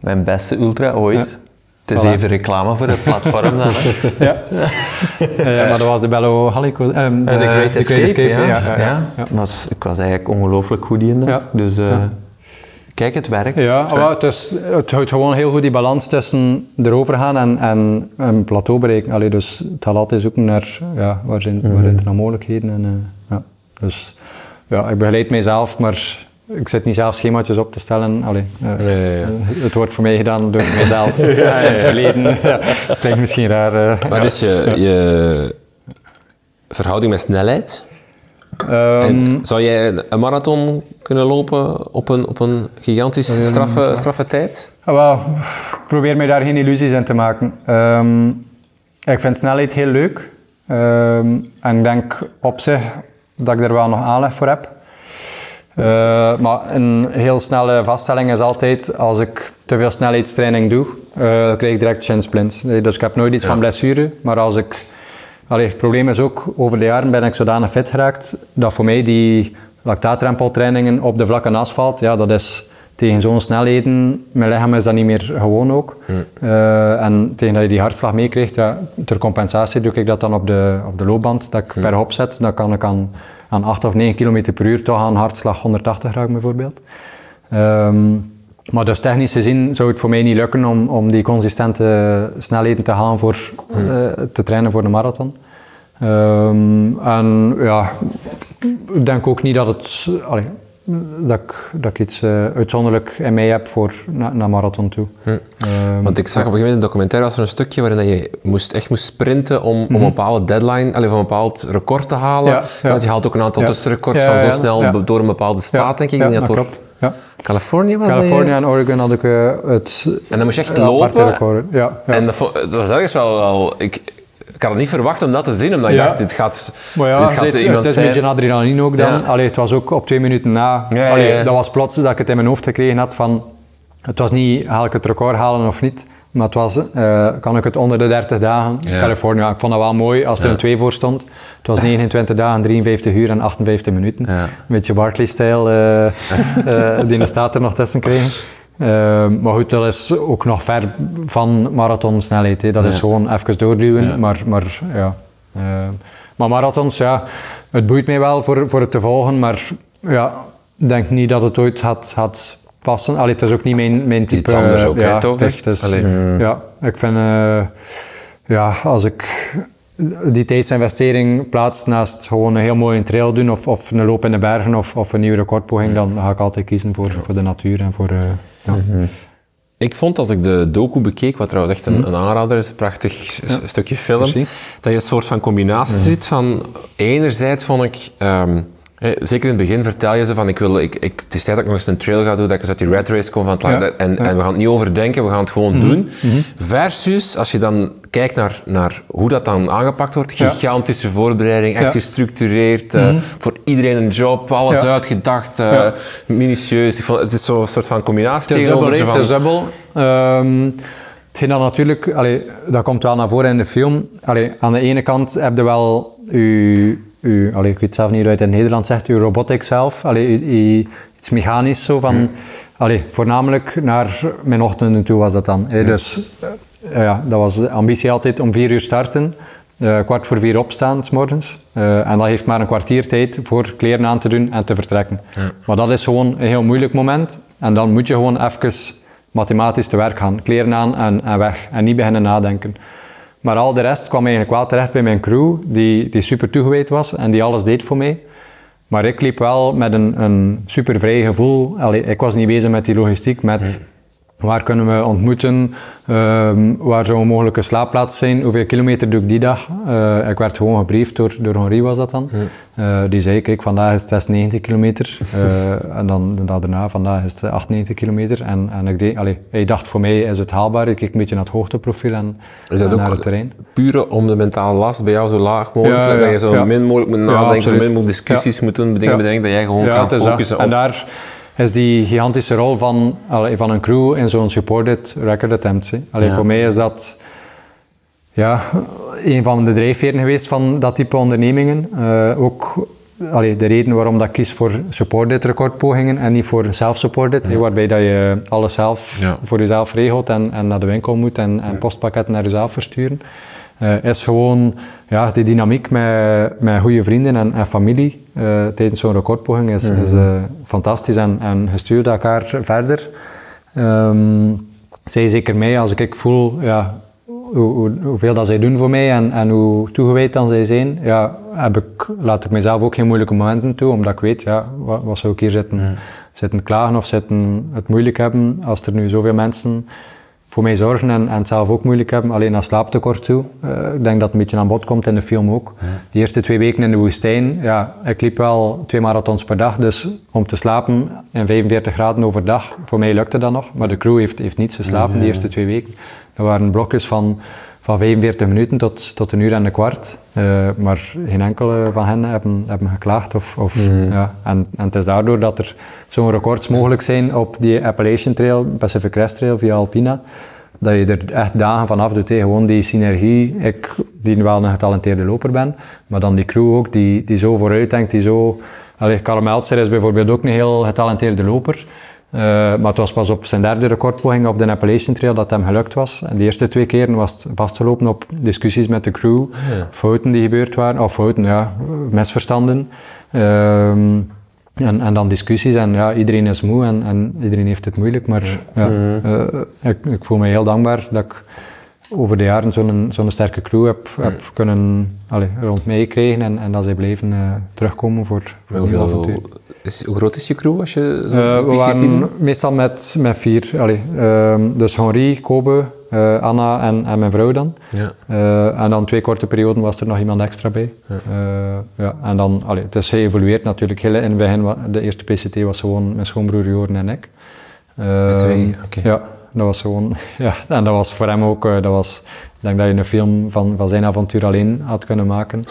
Mijn beste ultra ooit. Het is Voilà. even reclame voor het platform dan. hè. Ja. Eh, maar dat was de Bello Halico. ehm, De Great de Escape, ja. ja, ja, ja. ja. Was, ik was eigenlijk ongelooflijk goed in dat. Ja. Dus eh, kijk, het werkt. Ja, maar het, is, het houdt gewoon heel goed die balans tussen erover gaan en, en een plateau bereiken. Allee, dus het gaat altijd zoeken naar ja, waar, zijn, waar zijn er nou mogelijkheden. En, eh, ja. Dus ja, ik begeleid mijzelf, maar ik zit niet zelf schemaatjes op te stellen. Allee, eh, ja. Het wordt voor mij gedaan door mijzelf in het verleden. Klinkt misschien raar. eh. Wat is je, je verhouding met snelheid? Ehm, zou jij een marathon kunnen lopen op een, op een gigantisch straffe, straffe tijd? Ah, wel, ik probeer mij daar geen illusies in te maken. Ehm, ik vind snelheid heel leuk. Ehm, en ik denk op zich dat ik er wel nog aanleg voor heb. Eh, maar een heel snelle vaststelling is altijd, als ik te veel snelheidstraining doe, dan krijg ik direct shinsplints. Nee, Dus ik heb nooit iets van blessure, maar als ik... Allee, het probleem is ook, over de jaren ben ik zodanig fit geraakt, dat voor mij die lactaatrempeltrainingen op de vlakke asfalt, ja, dat is tegen zo'n snelheden, mijn lichaam is dat niet meer gewoon ook. Eh, en tegen dat je die hartslag meekrijgt, ja, ter compensatie doe ik dat dan op de, op de loopband, dat ik per hop zet, dan kan ik aan, aan 8 of 9 km per uur toch aan hartslag 180 raken bijvoorbeeld. Ehm, maar dus technisch gezien zou het voor mij niet lukken om, om die consistente snelheden te halen voor eh, te trainen voor de marathon. Ehm, en ja, ik denk ook niet dat het, allee, dat, ik, dat ik iets eh, uitzonderlijk in mij heb voor na, naar marathon toe. Ehm, Want ik zag op een gegeven moment in een documentaire was er een stukje waarin dat je moest, echt moest sprinten om, om een bepaalde deadline, allee, om een bepaald record te halen. Ja, ja. Want je haalt ook een aantal Ja. tussenrecords van zo snel door een bepaalde staat, denk ik. Ja, dat klopt. Ja. Californië was. Californië en Oregon had ik eh, het En dan moest je echt lopen. record. Ja, ja. En dat, was ergens wel, wel ik, ik had het niet verwacht om dat te zien, omdat ik Ja. dacht, dit gaat, Maar ja, dit gaat het, iemand het is een beetje adrenaline ook dan. Ja. Allee, het was ook op twee minuten na. Allee. Dat was plots dat ik het in mijn hoofd gekregen had van... Het was niet, haal ik het record halen of niet? Maar het was, eh, kan ik het onder de 30 dagen? Californië, ik vond dat wel mooi als er een 2 voor stond. Het was 29 dagen, 53 uur en 58 minuten. Een beetje Barkley-stijl, eh, eh, die staat er nog tussen kregen. Eh, maar goed, dat is ook nog ver van marathonsnelheid. hè. Dat is gewoon even doorduwen. Maar, maar, ja. Eh, maar marathons, ja, het boeit mij wel voor, voor het te volgen. Maar ja, ik denk niet dat het ooit had, had passen. Allee, het is ook niet mijn, mijn type. Iets anders ook, hè, ja, toch het is- het is- Allee. Ja, ik vind... eh, ja, als ik die tijdsinvestering plaats naast gewoon een heel mooie trail doen of, of een loop in de bergen of, of een nieuwe recordpoging, dan ga ik altijd kiezen voor, voor de natuur en voor... eh, ja. Ik vond als ik de docu bekeek, wat trouwens echt een, een aanrader is, een prachtig stukje film, Merci. dat je een soort van combinatie ziet van enerzijds vond ik, ehm, zeker in het begin vertel je ze van ik wil, ik, ik, het is tijd dat ik nog eens een trail ga doen, dat ik eens uit die red race kom van het Ja, en, en we gaan het niet overdenken, we gaan het gewoon doen. Versus, als je dan kijkt naar, naar hoe dat dan aangepakt wordt, Ja. gigantische voorbereiding, echt Ja. gestructureerd, eh, voor iedereen een job, alles Ja. uitgedacht, Ja. minutieus. Ik vond, het is zo'n soort van combinatie Het is dubbel, tegenover hè, zo het van... is dubbel. Ehm, hetgeen dat natuurlijk, allee, dat komt wel naar voren in de film. Allee, aan de ene kant heb je wel uw, allee, ik weet zelf niet hoe je het in Nederland zegt, uw robotic zelf. Allee, u- u- iets mechanisch zo van, allee, voornamelijk naar mijn ochtenden toe was dat dan. hè. Dus eh, ja, dat was de ambitie altijd om vier uur starten. eh, kwart voor vier opstaan, s morgens. Eh, en dat heeft maar een kwartier tijd voor kleren aan te doen en te vertrekken. Maar dat is gewoon een heel moeilijk moment. En dan moet je gewoon even mathematisch te werk gaan. Kleren aan en, en weg. En niet beginnen nadenken. Maar al de rest kwam eigenlijk wel terecht bij mijn crew, die, die super toegewijd was en die alles deed voor mij. Maar ik liep wel met een, een super vrij gevoel. Allee, ik was niet bezig met die logistiek, met Waar kunnen we ontmoeten? Ehm, waar zou een mogelijke slaapplaats zijn? Hoeveel kilometer doe ik die dag? Eh, ik werd gewoon gebriefd door, door Henri was dat dan. Eh, die zei, kijk, vandaag is het 90 kilometer. Eh, en dan de dag daarna, vandaag is het 98 kilometer. En, en ik deed, allee, hij dacht, voor mij is het haalbaar. Ik keek een beetje naar het hoogteprofiel en, Is dat en naar ook het terrein. puur om de mentale last bij jou zo laag mogelijk te Ja, Dat je zo min mogelijk moet nadenken, zo min mogelijk discussies moet doen, dingen bedenken, dat jij gewoon kan focussen En op... daar is die gigantische rol van, allee, van een crew in zo'n supported record attempt. hè. Allee, Ja. Voor mij is dat ja, een van de drijfveren geweest van dat type ondernemingen. Eh, ook allee, de reden waarom dat ik kies voor supported recordpogingen en niet voor self-supported, waarbij dat je alles zelf Ja. voor jezelf regelt en, en naar de winkel moet en, en postpakketten naar jezelf versturen. Eh, is gewoon ja, die dynamiek met, met goede vrienden en, en familie eh, tijdens zo'n recordpoging is, is eh, fantastisch en, en je stuurt elkaar verder. Ehm, zij zeker mij, als ik voel ja, hoe, hoe, hoeveel dat zij doen voor mij en, en hoe toegewijd dan zij zijn, ja, heb ik, laat ik mezelf ook geen moeilijke momenten toe, omdat ik weet, ja, wat, wat zou ik hier zitten, zitten klagen of zitten het moeilijk hebben als er nu zoveel mensen voor mij zorgen en, en het zelf ook moeilijk hebben, alleen aan slaaptekort toe. Eh, ik denk dat het een beetje aan bod komt in de film ook. Die eerste twee weken in de woestijn, ja, ik liep wel twee marathons per dag, dus om te slapen in 45 graden overdag, voor mij lukte dat nog, maar de crew heeft, heeft niets geslapen die eerste twee weken. Dat waren blokjes van, van 45 minuten tot, tot een uur en een kwart, Eh, maar geen enkele van hen hebben, hebben geklaagd. Of, of, ja, en, en het is daardoor dat er zo'n records mogelijk zijn op die Appalachian Trail, Pacific Crest Trail via Alpina, dat je er echt dagen vanaf doet. Gewoon die synergie. Ik, die wel een getalenteerde loper ben, maar dan die crew ook, die, die zo vooruit denkt, die zo... Allee, Karl Meltzer is bijvoorbeeld ook een heel getalenteerde loper. Eh, maar het was pas op zijn derde recordpoging op de Appalachian Trail dat hem gelukt was. En de eerste twee keren was het vastgelopen op discussies met de crew, fouten die gebeurd waren, of fouten, ja, misverstanden. Ehm, en, en dan discussies en ja, iedereen is moe en, en iedereen heeft het moeilijk. Maar ja, eh, ik, ik voel me heel dankbaar dat ik over de jaren zo'n zo'n sterke crew heb, heb kunnen allee, rond mij krijgen en, en dat zij blijven eh, terugkomen voor, voor hoeveel, avontuur. Is, hoe groot is je crew als je zo'n Eh, we waren meestal met, met vier. Allee, ehm, dus Henri, Kobe, eh, Anna en, en mijn vrouw dan. Ja. Eh, en dan twee korte perioden was er nog iemand extra bij. Ja. ja, en dan, allee, het is geëvolueerd natuurlijk. Heel in het begin, de eerste PCT was gewoon mijn schoonbroer Joren en ik. Ehm, twee, oké. Ja, dat was gewoon... Ja, en dat was voor hem ook... dat was, ik denk dat je een film van, van zijn avontuur alleen had kunnen maken.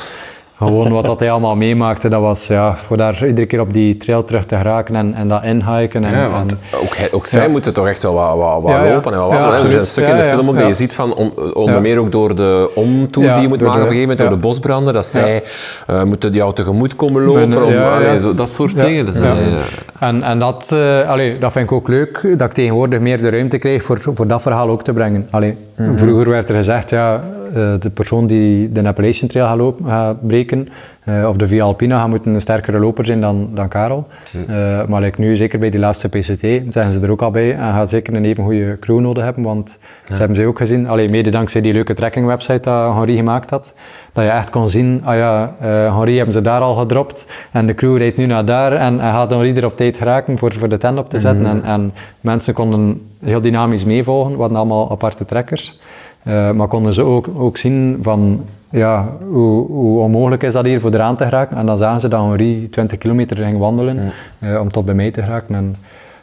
Gewoon wat dat hij allemaal meemaakte, dat was ja, voor daar iedere keer op die trail terug te geraken en, en dat inhiken. En, Ja, want en- ook, hij- ook zij Ja. moeten toch echt wel wat, wat, wat Ja, ja. lopen en wat Ja, wandelen. hè. er zijn absoluut. stukken in de film ook dat je ziet van, on- onder Ja. meer ook door de omtour Ja, die je moet maken op een gegeven moment, ja. door de bosbranden, dat zij eh, moeten jou tegemoet komen lopen, Ben, om, ja, allee, ja. Zo, dat soort Ja, dingen. Dat, ja. eh, En, en dat, eh, allee, dat vind ik ook leuk, dat ik tegenwoordig meer de ruimte krijg voor, voor dat verhaal ook te brengen. Allee, Mhm. Vroeger werd er gezegd, ja, eh, de persoon die de Appalachian Trail gaat, lopen, gaat breken, eh, of de Via Alpina, gaat moeten een sterkere loper zijn dan, dan Karel. Mhm. Eh, maar like nu, zeker bij die laatste PCT, zeggen ze er ook al bij, en gaat zeker een even goede crew nodig hebben, want ze hebben ze ook gezien, allee, mede dankzij die leuke tracking website dat Henri gemaakt had, dat je echt kon zien, ah ja, eh Henri hebben ze daar al gedropt, en de crew rijdt nu naar daar, en hij gaat Henri er op tijd geraken voor, voor de tent op te zetten, en, en mensen konden heel dynamisch meevolgen, we hadden allemaal aparte trekkers, eh, maar konden ze ook, ook zien van, ja, hoe, hoe onmogelijk is dat hier voor eraan te geraken, en dan zagen ze dat Henri 20 kilometer ging wandelen, eh, om tot bij mij te geraken, en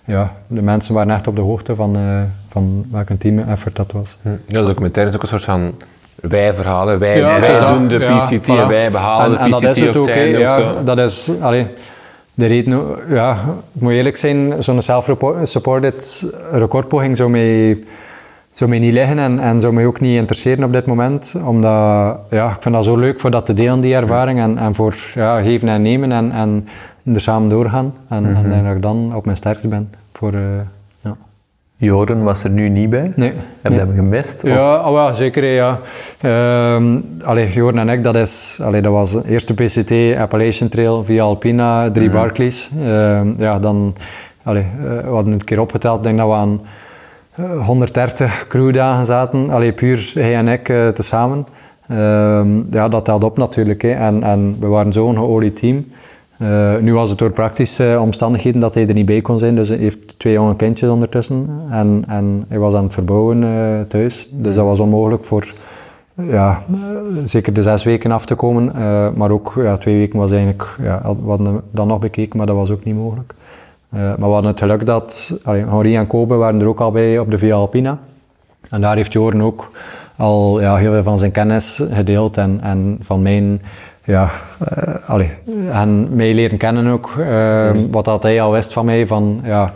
ja, de mensen waren echt op de hoogte van, eh van welk team effort dat was. Ja, de documentaire is ook een soort van wij-verhalen. Wij, Ja, wij ja, doen de ja, PCT en wij behalen En- en de dat is PCT het op ook, ja. Dat is, allee, de reden, ja, ik moet eerlijk zijn, zo'n self-supported recordpoging zou mij, zou mij niet liggen en, en zou mij ook niet interesseren op dit moment. Omdat, ja, ik vind dat zo leuk voor dat te delen, die ervaring, en, en voor ja, geven en nemen en, en er samen doorgaan. En, en ik denk dat ik dan op mijn sterkst ben. Voor, eh, ja. Joren was er nu niet bij. Nee. Heb je hem gemist? Of- Ja, oh ja, zeker. Ja. Ehm allee, Jorn en ik, dat, is, allee, dat was de eerste PCT, Appalachian Trail via Alpina, drie Barclays. Ehm, ja, dan, allee, eh, we hadden het een keer opgeteld, denk dat we aan 130 crewdagen zaten. Allee, puur hij en ik eh, tezamen. Ehm, ja, dat telt op natuurlijk. Hè. En, en we waren zo'n geolied team. Eh, nu was het door praktische omstandigheden dat hij er niet bij kon zijn, dus hij heeft twee jonge kindjes ondertussen en, en hij was aan het verbouwen eh, thuis. Dus dat was onmogelijk voor ja, eh, zeker de zes weken af te komen, eh, maar ook ja, twee weken was eigenlijk, ja, we hadden dan nog bekeken, maar dat was ook niet mogelijk. Eh, maar we hadden het geluk dat, allee, Henri en Kobe waren er ook al bij op de Via Alpina. En daar heeft Joren ook al ja, heel veel van zijn kennis gedeeld en, en van mijn, ja, eh, allee, en mij leren kennen ook. eh, Wat dat hij al wist van mij, van ja,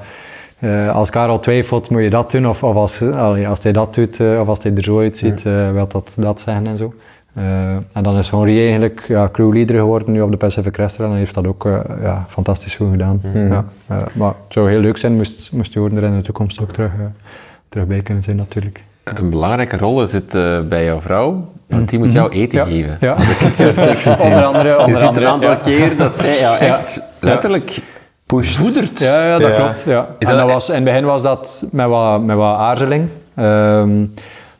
eh, als Karel twijfelt, moet je dat doen. Of, of als, allee, als hij dat doet, of als hij er zo uitziet, wil dat dat zeggen en zo. Eh, en dan is Henri eigenlijk ja, crewleader geworden nu op de Pacific Crest Run en heeft dat ook eh, ja, fantastisch goed gedaan. Ja, eh, maar het zou heel leuk zijn, moest, moest Jordan er in de toekomst ook terug, terug bij kunnen zijn natuurlijk. Een belangrijke rol zit eh, bij jouw vrouw, want die moet jou eten Mhm. Ja. geven. Ja. Als ik het juist heb gezien. Onder andere- Je onder ziet een andere, aantal ja. keer dat zij jou echt letterlijk voedert. Ja, ja dat Ja. klopt. Ja. En dat- dat was, in het begin was dat met wat, met wat aarzeling. Ehm,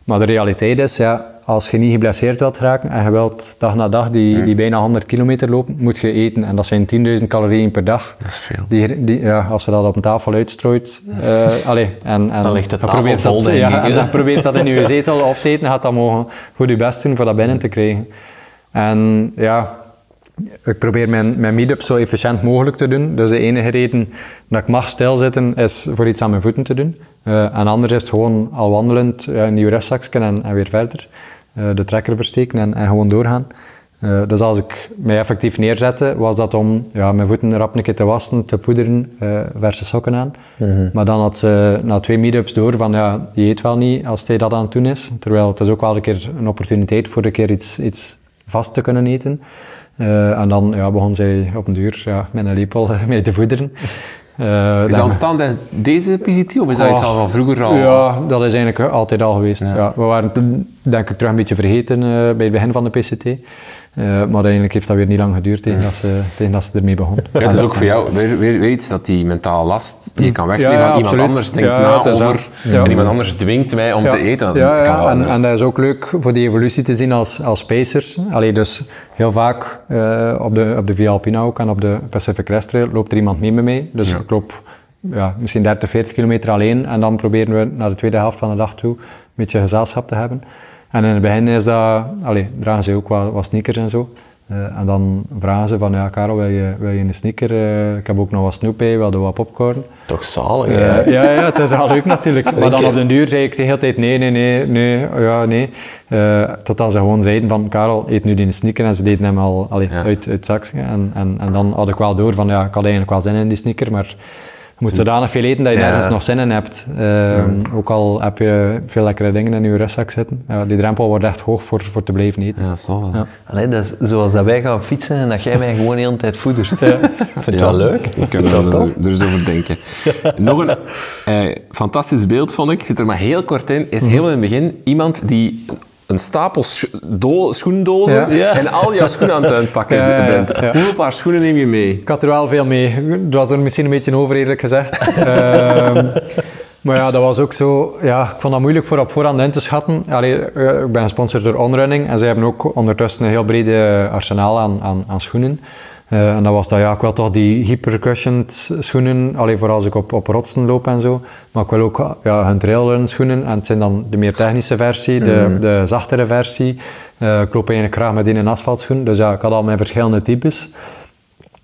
maar de realiteit is, ja, als je niet geblesseerd wilt raken en je wilt dag na dag die, die bijna 100 kilometer lopen, moet je eten. En dat zijn 10.000 calorieën per dag. Dat is veel. Die, die, ja, als je dat op een tafel uitstrooit, eh allee, en, en Dan ligt de je tafel probeert vol, dat, ja, en dan probeert dat in je zetel op te eten, gaat dat mogen goed je best doen voor dat binnen te krijgen. En ja, ik probeer mijn, mijn meet-up zo efficiënt mogelijk te doen. Dus de enige reden dat ik mag stilzitten is voor iets aan mijn voeten te doen. Eh, en anders is het gewoon al wandelend ja, een nieuw en, en weer verder. Eh, de trekker versteken en, en gewoon doorgaan. Eh, dus als ik mij effectief neerzette, was dat om ja, mijn voeten rap een keer te wassen, te poederen, eh verse sokken aan. Maar dan had ze na twee meetups door van ja, je eet wel niet als hij dat aan het doen is. Terwijl het is ook wel een keer een opportuniteit voor een keer iets, iets vast te kunnen eten. En dan ja, begon zij op een duur ja, met een lepel mee te voederen. Eh, Is dat ontstaan tijdens deze PCT of is dat iets al van vroeger al? ja, dat is eigenlijk altijd al geweest. Ja. we waren toen, denk ik terug een beetje vergeten eh, bij het begin van de PCT. Eh, maar eigenlijk heeft dat weer niet lang geduurd tegen, dat, ze, tegen dat ze ermee begon. Ja, het is ook voor jou weer, weer, weer iets dat die mentale last die je kan wegnemen Ja, iemand anders denkt na over en iemand anders dwingt mij om te eten. Ja, ja. En, en dat is ook leuk voor die evolutie te zien als, als pacers. Allee, dus heel vaak eh, op, de, op de Via Alpina ook en op de Pacific Crest Trail loopt er iemand mee met mij. Dus ik loop ja, misschien 30, 40 kilometer alleen en dan proberen we naar de tweede helft van de dag toe een beetje gezelschap te hebben. En in het begin is dat, allee, dragen ze ook wat, wat sneakers en zo. Eh, en dan vragen ze van, ja Karel, wil je, wil je een sneaker? Eh, ik heb ook nog wat snoep bij, wil je wat popcorn? Toch zalig, Eh, hè? ja, ja, het is wel leuk natuurlijk. Maar dan op den duur zei ik de hele tijd nee, nee, nee, nee, ja, nee. Eh, totdat ze gewoon zeiden van, Karel, eet nu die sneaker. En ze deden hem al allee, Ja. uit, uit zakje. En, en, en dan had ik wel door van, ja, ik had eigenlijk wel zin in die sneaker, maar je moet zodanig veel eten dat je Ja. nergens nog zin in hebt. Ehm, Ook al heb je veel lekkere dingen in je rustzak zitten. Ja, die drempel wordt echt hoog voor, voor te blijven eten. Ja, dat is wel. Ja. Allee, dat is zoals dat wij gaan fietsen en dat jij mij gewoon de hele tijd voedert. Ik vind het Ja, wel leuk. Ik kan vind er, er eens over denken. Nog een eh, fantastisch beeld, vond ik. Zit er maar heel kort in. Is helemaal in het begin iemand die een stapel scho- do- schoendozen Ja. En al jouw schoenen aan het uitpakken Ja, bent. Ja. Hoeveel paar schoenen neem je mee? Ik had er wel veel mee. Dat was er misschien een beetje over, eerlijk gezegd. Ehm, maar ja, dat was ook zo... Ja, ik vond dat moeilijk voor op voorhand in te schatten. Allee, eh, ik ben gesponsord door Onrunning en zij hebben ook ondertussen een heel brede arsenaal aan, aan, aan schoenen. Eh, en dat was dat, ja, ik wil toch die hypercushioned schoenen, allee, voor als ik op, op rotsen loop en zo. Maar ik wil ook ja, hun trailrun schoenen. En het zijn dan de meer technische versie, de, de zachtere versie. Eh, ik loop eigenlijk graag met een asfaltschoen. Dus ja, ik had al mijn verschillende types.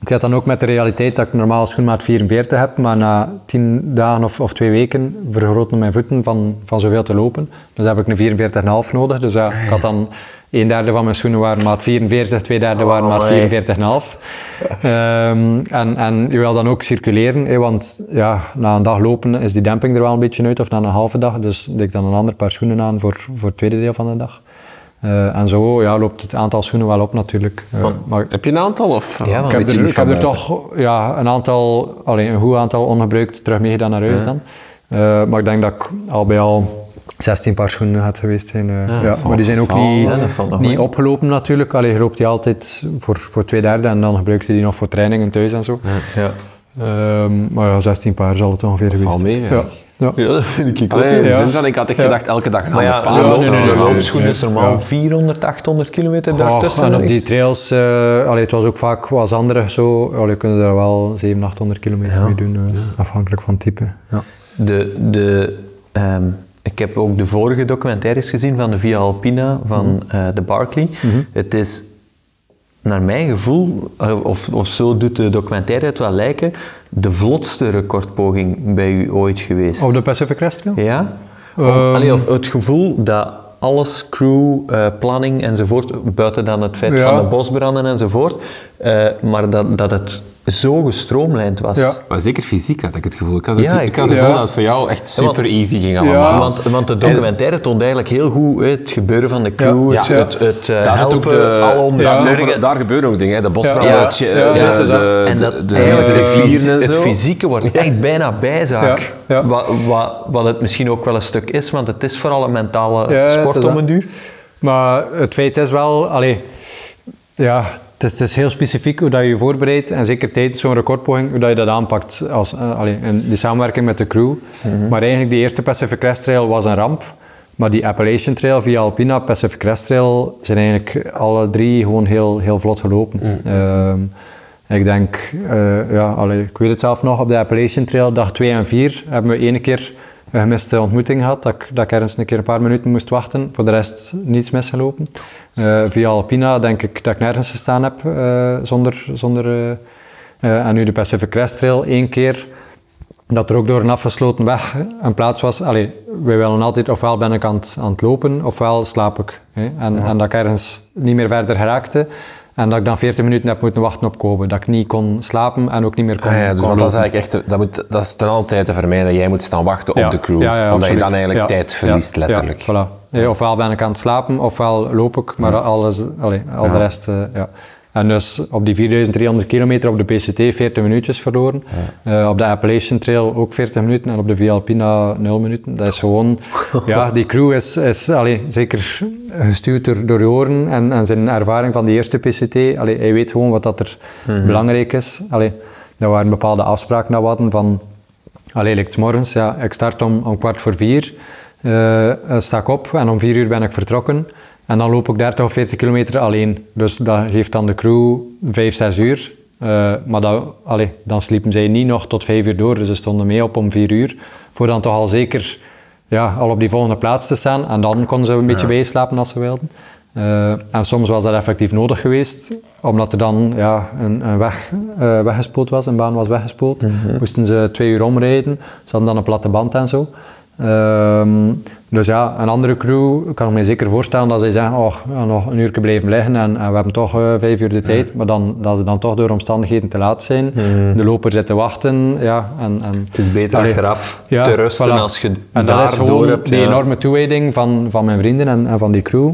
Ik zit dan ook met de realiteit dat ik normaal schoenmaat 44 heb, maar na 10 dagen of, of twee weken vergroten mijn voeten van, van zoveel te lopen. Dus heb ik een 44,5 nodig. Dus ja, ik had dan een derde van mijn schoenen waren maat 44, twee derde waren maat Amai. 44,5. Ehm, en, en je wil dan ook circuleren, hè, want ja, na een dag lopen is die demping er wel een beetje uit, of na een halve dag. Dus ik dan een ander paar schoenen aan voor, voor het tweede deel van de dag. Eh, en zo ja, loopt het aantal schoenen wel op natuurlijk. Eh, maar Heb je een aantal? Of, Ja, ik heb er, ik heb er toch ja, een aantal, alleen een goed aantal ongebruikt terug meegedaan naar huis dan. Eh, maar ik denk dat ik al bij al 16 paar schoenen had geweest zijn. eh, Ja, ja, dat maar die zijn ook niet, ja, dat niet opgelopen natuurlijk. Allee, je loopt die altijd voor, voor twee derde en dan gebruikt je die nog voor trainingen thuis en zo. Ja. Ehm, maar ja, 16 paar zal het ongeveer geweest valt mee, zijn. ja. Ja. Dat vind ik ook. Allee, in de Ja. zin van, ik had echt Ja. gedacht elke dag een Maar ja, ander de, paard. nee, loop- nee, nee, de nee. loopschoen is normaal Ja. 400, 800 kilometer daartussen. en op die trails, eh allee, het was ook vaak wat andere zo. Allee, kunnen er wel 700, 800 kilometer Ja. mee doen, eh, afhankelijk van het type. Ja. De, de, ehm, ik heb ook de vorige documentaires gezien van de Via Alpina van Mhm. eh, de Barclay. Het is naar mijn gevoel, eh, of, of zo doet de documentaire het wel lijken, de vlotste recordpoging bij u ooit geweest. Op de Pacific Crest Trail? Ja? Allee, of het gevoel dat alles, crew, eh, planning enzovoort, buiten dan het feit Ja. van de bosbranden enzovoort, maar dat, dat het zo gestroomlijnd was. Ja. Maar zeker fysiek had ik het gevoel. Ik had het, Ja, ik ik- had het ja. gevoel dat het voor jou echt super easy ging Ja. allemaal. Want, want de documentaire toont eigenlijk heel goed het gebeuren van de crew, Ja. het, Ja. het, het, eh, Daar, helpen, ook de, alle daar, ondersteuningen. daar gebeuren ook dingen. Hè. De de, de, de, en dat de, het, fys- vieren en het zo. fysieke wordt echt bijna bijzaak. Ja, ja. Wat, wat, wat het misschien ook wel een stuk is, want het is vooral een mentale Ja, sport om een duur. Maar het feit is wel, allee, ja, het is, het is heel specifiek hoe dat je je voorbereidt en zeker tijdens zo'n recordpoging, hoe dat je dat aanpakt als, allee, in die samenwerking met de crew. Maar eigenlijk die eerste Pacific Crest Trail was een ramp, maar die Appalachian Trail via Alpina, Pacific Crest Trail, zijn eigenlijk alle drie gewoon heel, heel vlot gelopen. Ehm, ik denk, eh, ja, allee, ik weet het zelf nog, op de Appalachian Trail, dag 2 en 4, hebben we ene keer een gemiste ontmoeting gehad, dat ik, dat ik ergens een keer een paar minuten moest wachten. Voor de rest niets misgelopen. Eh, via Alpina denk ik dat ik nergens gestaan heb eh, zonder... zonder eh, eh, en nu de Pacific Crest Trail één keer dat er ook door een afgesloten weg een plaats was. Allee, wij willen altijd, ofwel ben ik aan het, aan het lopen, ofwel slaap ik. Hè? En, en dat ik ergens niet meer verder geraakte. En dat ik dan 40 minuten heb moeten wachten op Kobe. Dat ik niet kon slapen en ook niet meer kon, Ah ja, dus kon dat is eigenlijk echt, dat, moet, dat is ten alle tijde mij dat jij moet staan wachten Ja, op de crew. ja, omdat je dan eigenlijk tijd verliest, letterlijk. Voilà. Ofwel ben ik aan het slapen, ofwel loop ik, maar alles, allee, al de rest, eh, ja. En dus op die 4300 kilometer op de PCT 40 minuutjes verloren. Eh, op de Appalachian Trail ook 40 minuten en op de Via Alpina 0 minuten. Dat is gewoon, ja, die crew is, is allee, zeker gestuurd door, door Joren en, en zijn ervaring van die eerste PCT. Allee, hij weet gewoon wat dat er belangrijk is. Allee, er waren bepaalde afspraken dat we hadden van Allee, like morgens, ja, ik start om, om kwart voor vier, eh, eh, sta ik op en om vier uur ben ik vertrokken. En dan loop ik 30 of 40 kilometer alleen. Dus dat geeft dan de crew 5, 6 uur. Eh, maar dat, allee, dan sliepen zij niet nog tot 5 uur door, dus ze stonden mee op om 4 uur. Voor dan toch al zeker ja, al op die volgende plaats te staan. En dan konden ze een beetje bijslapen als ze wilden. Eh, en soms was dat effectief nodig geweest, omdat er dan ja, een, een weg eh, weggespoeld was, een baan was weggespoeld. Moesten ze twee uur omrijden, ze hadden dan een platte band en zo. Ehm, dus ja, een andere crew, ik kan ik me zeker voorstellen dat ze zeggen, oh, nog een uur blijven liggen en, en we hebben toch eh, vijf uur de tijd. Maar dan, dat ze dan toch door omstandigheden te laat zijn. De loper zit te wachten. Ja, en, en, Het is beter Allee, achteraf ja, te rusten voilà. als je En dat is gewoon hebt. die ja. enorme toewijding van, van mijn vrienden en, en van die crew.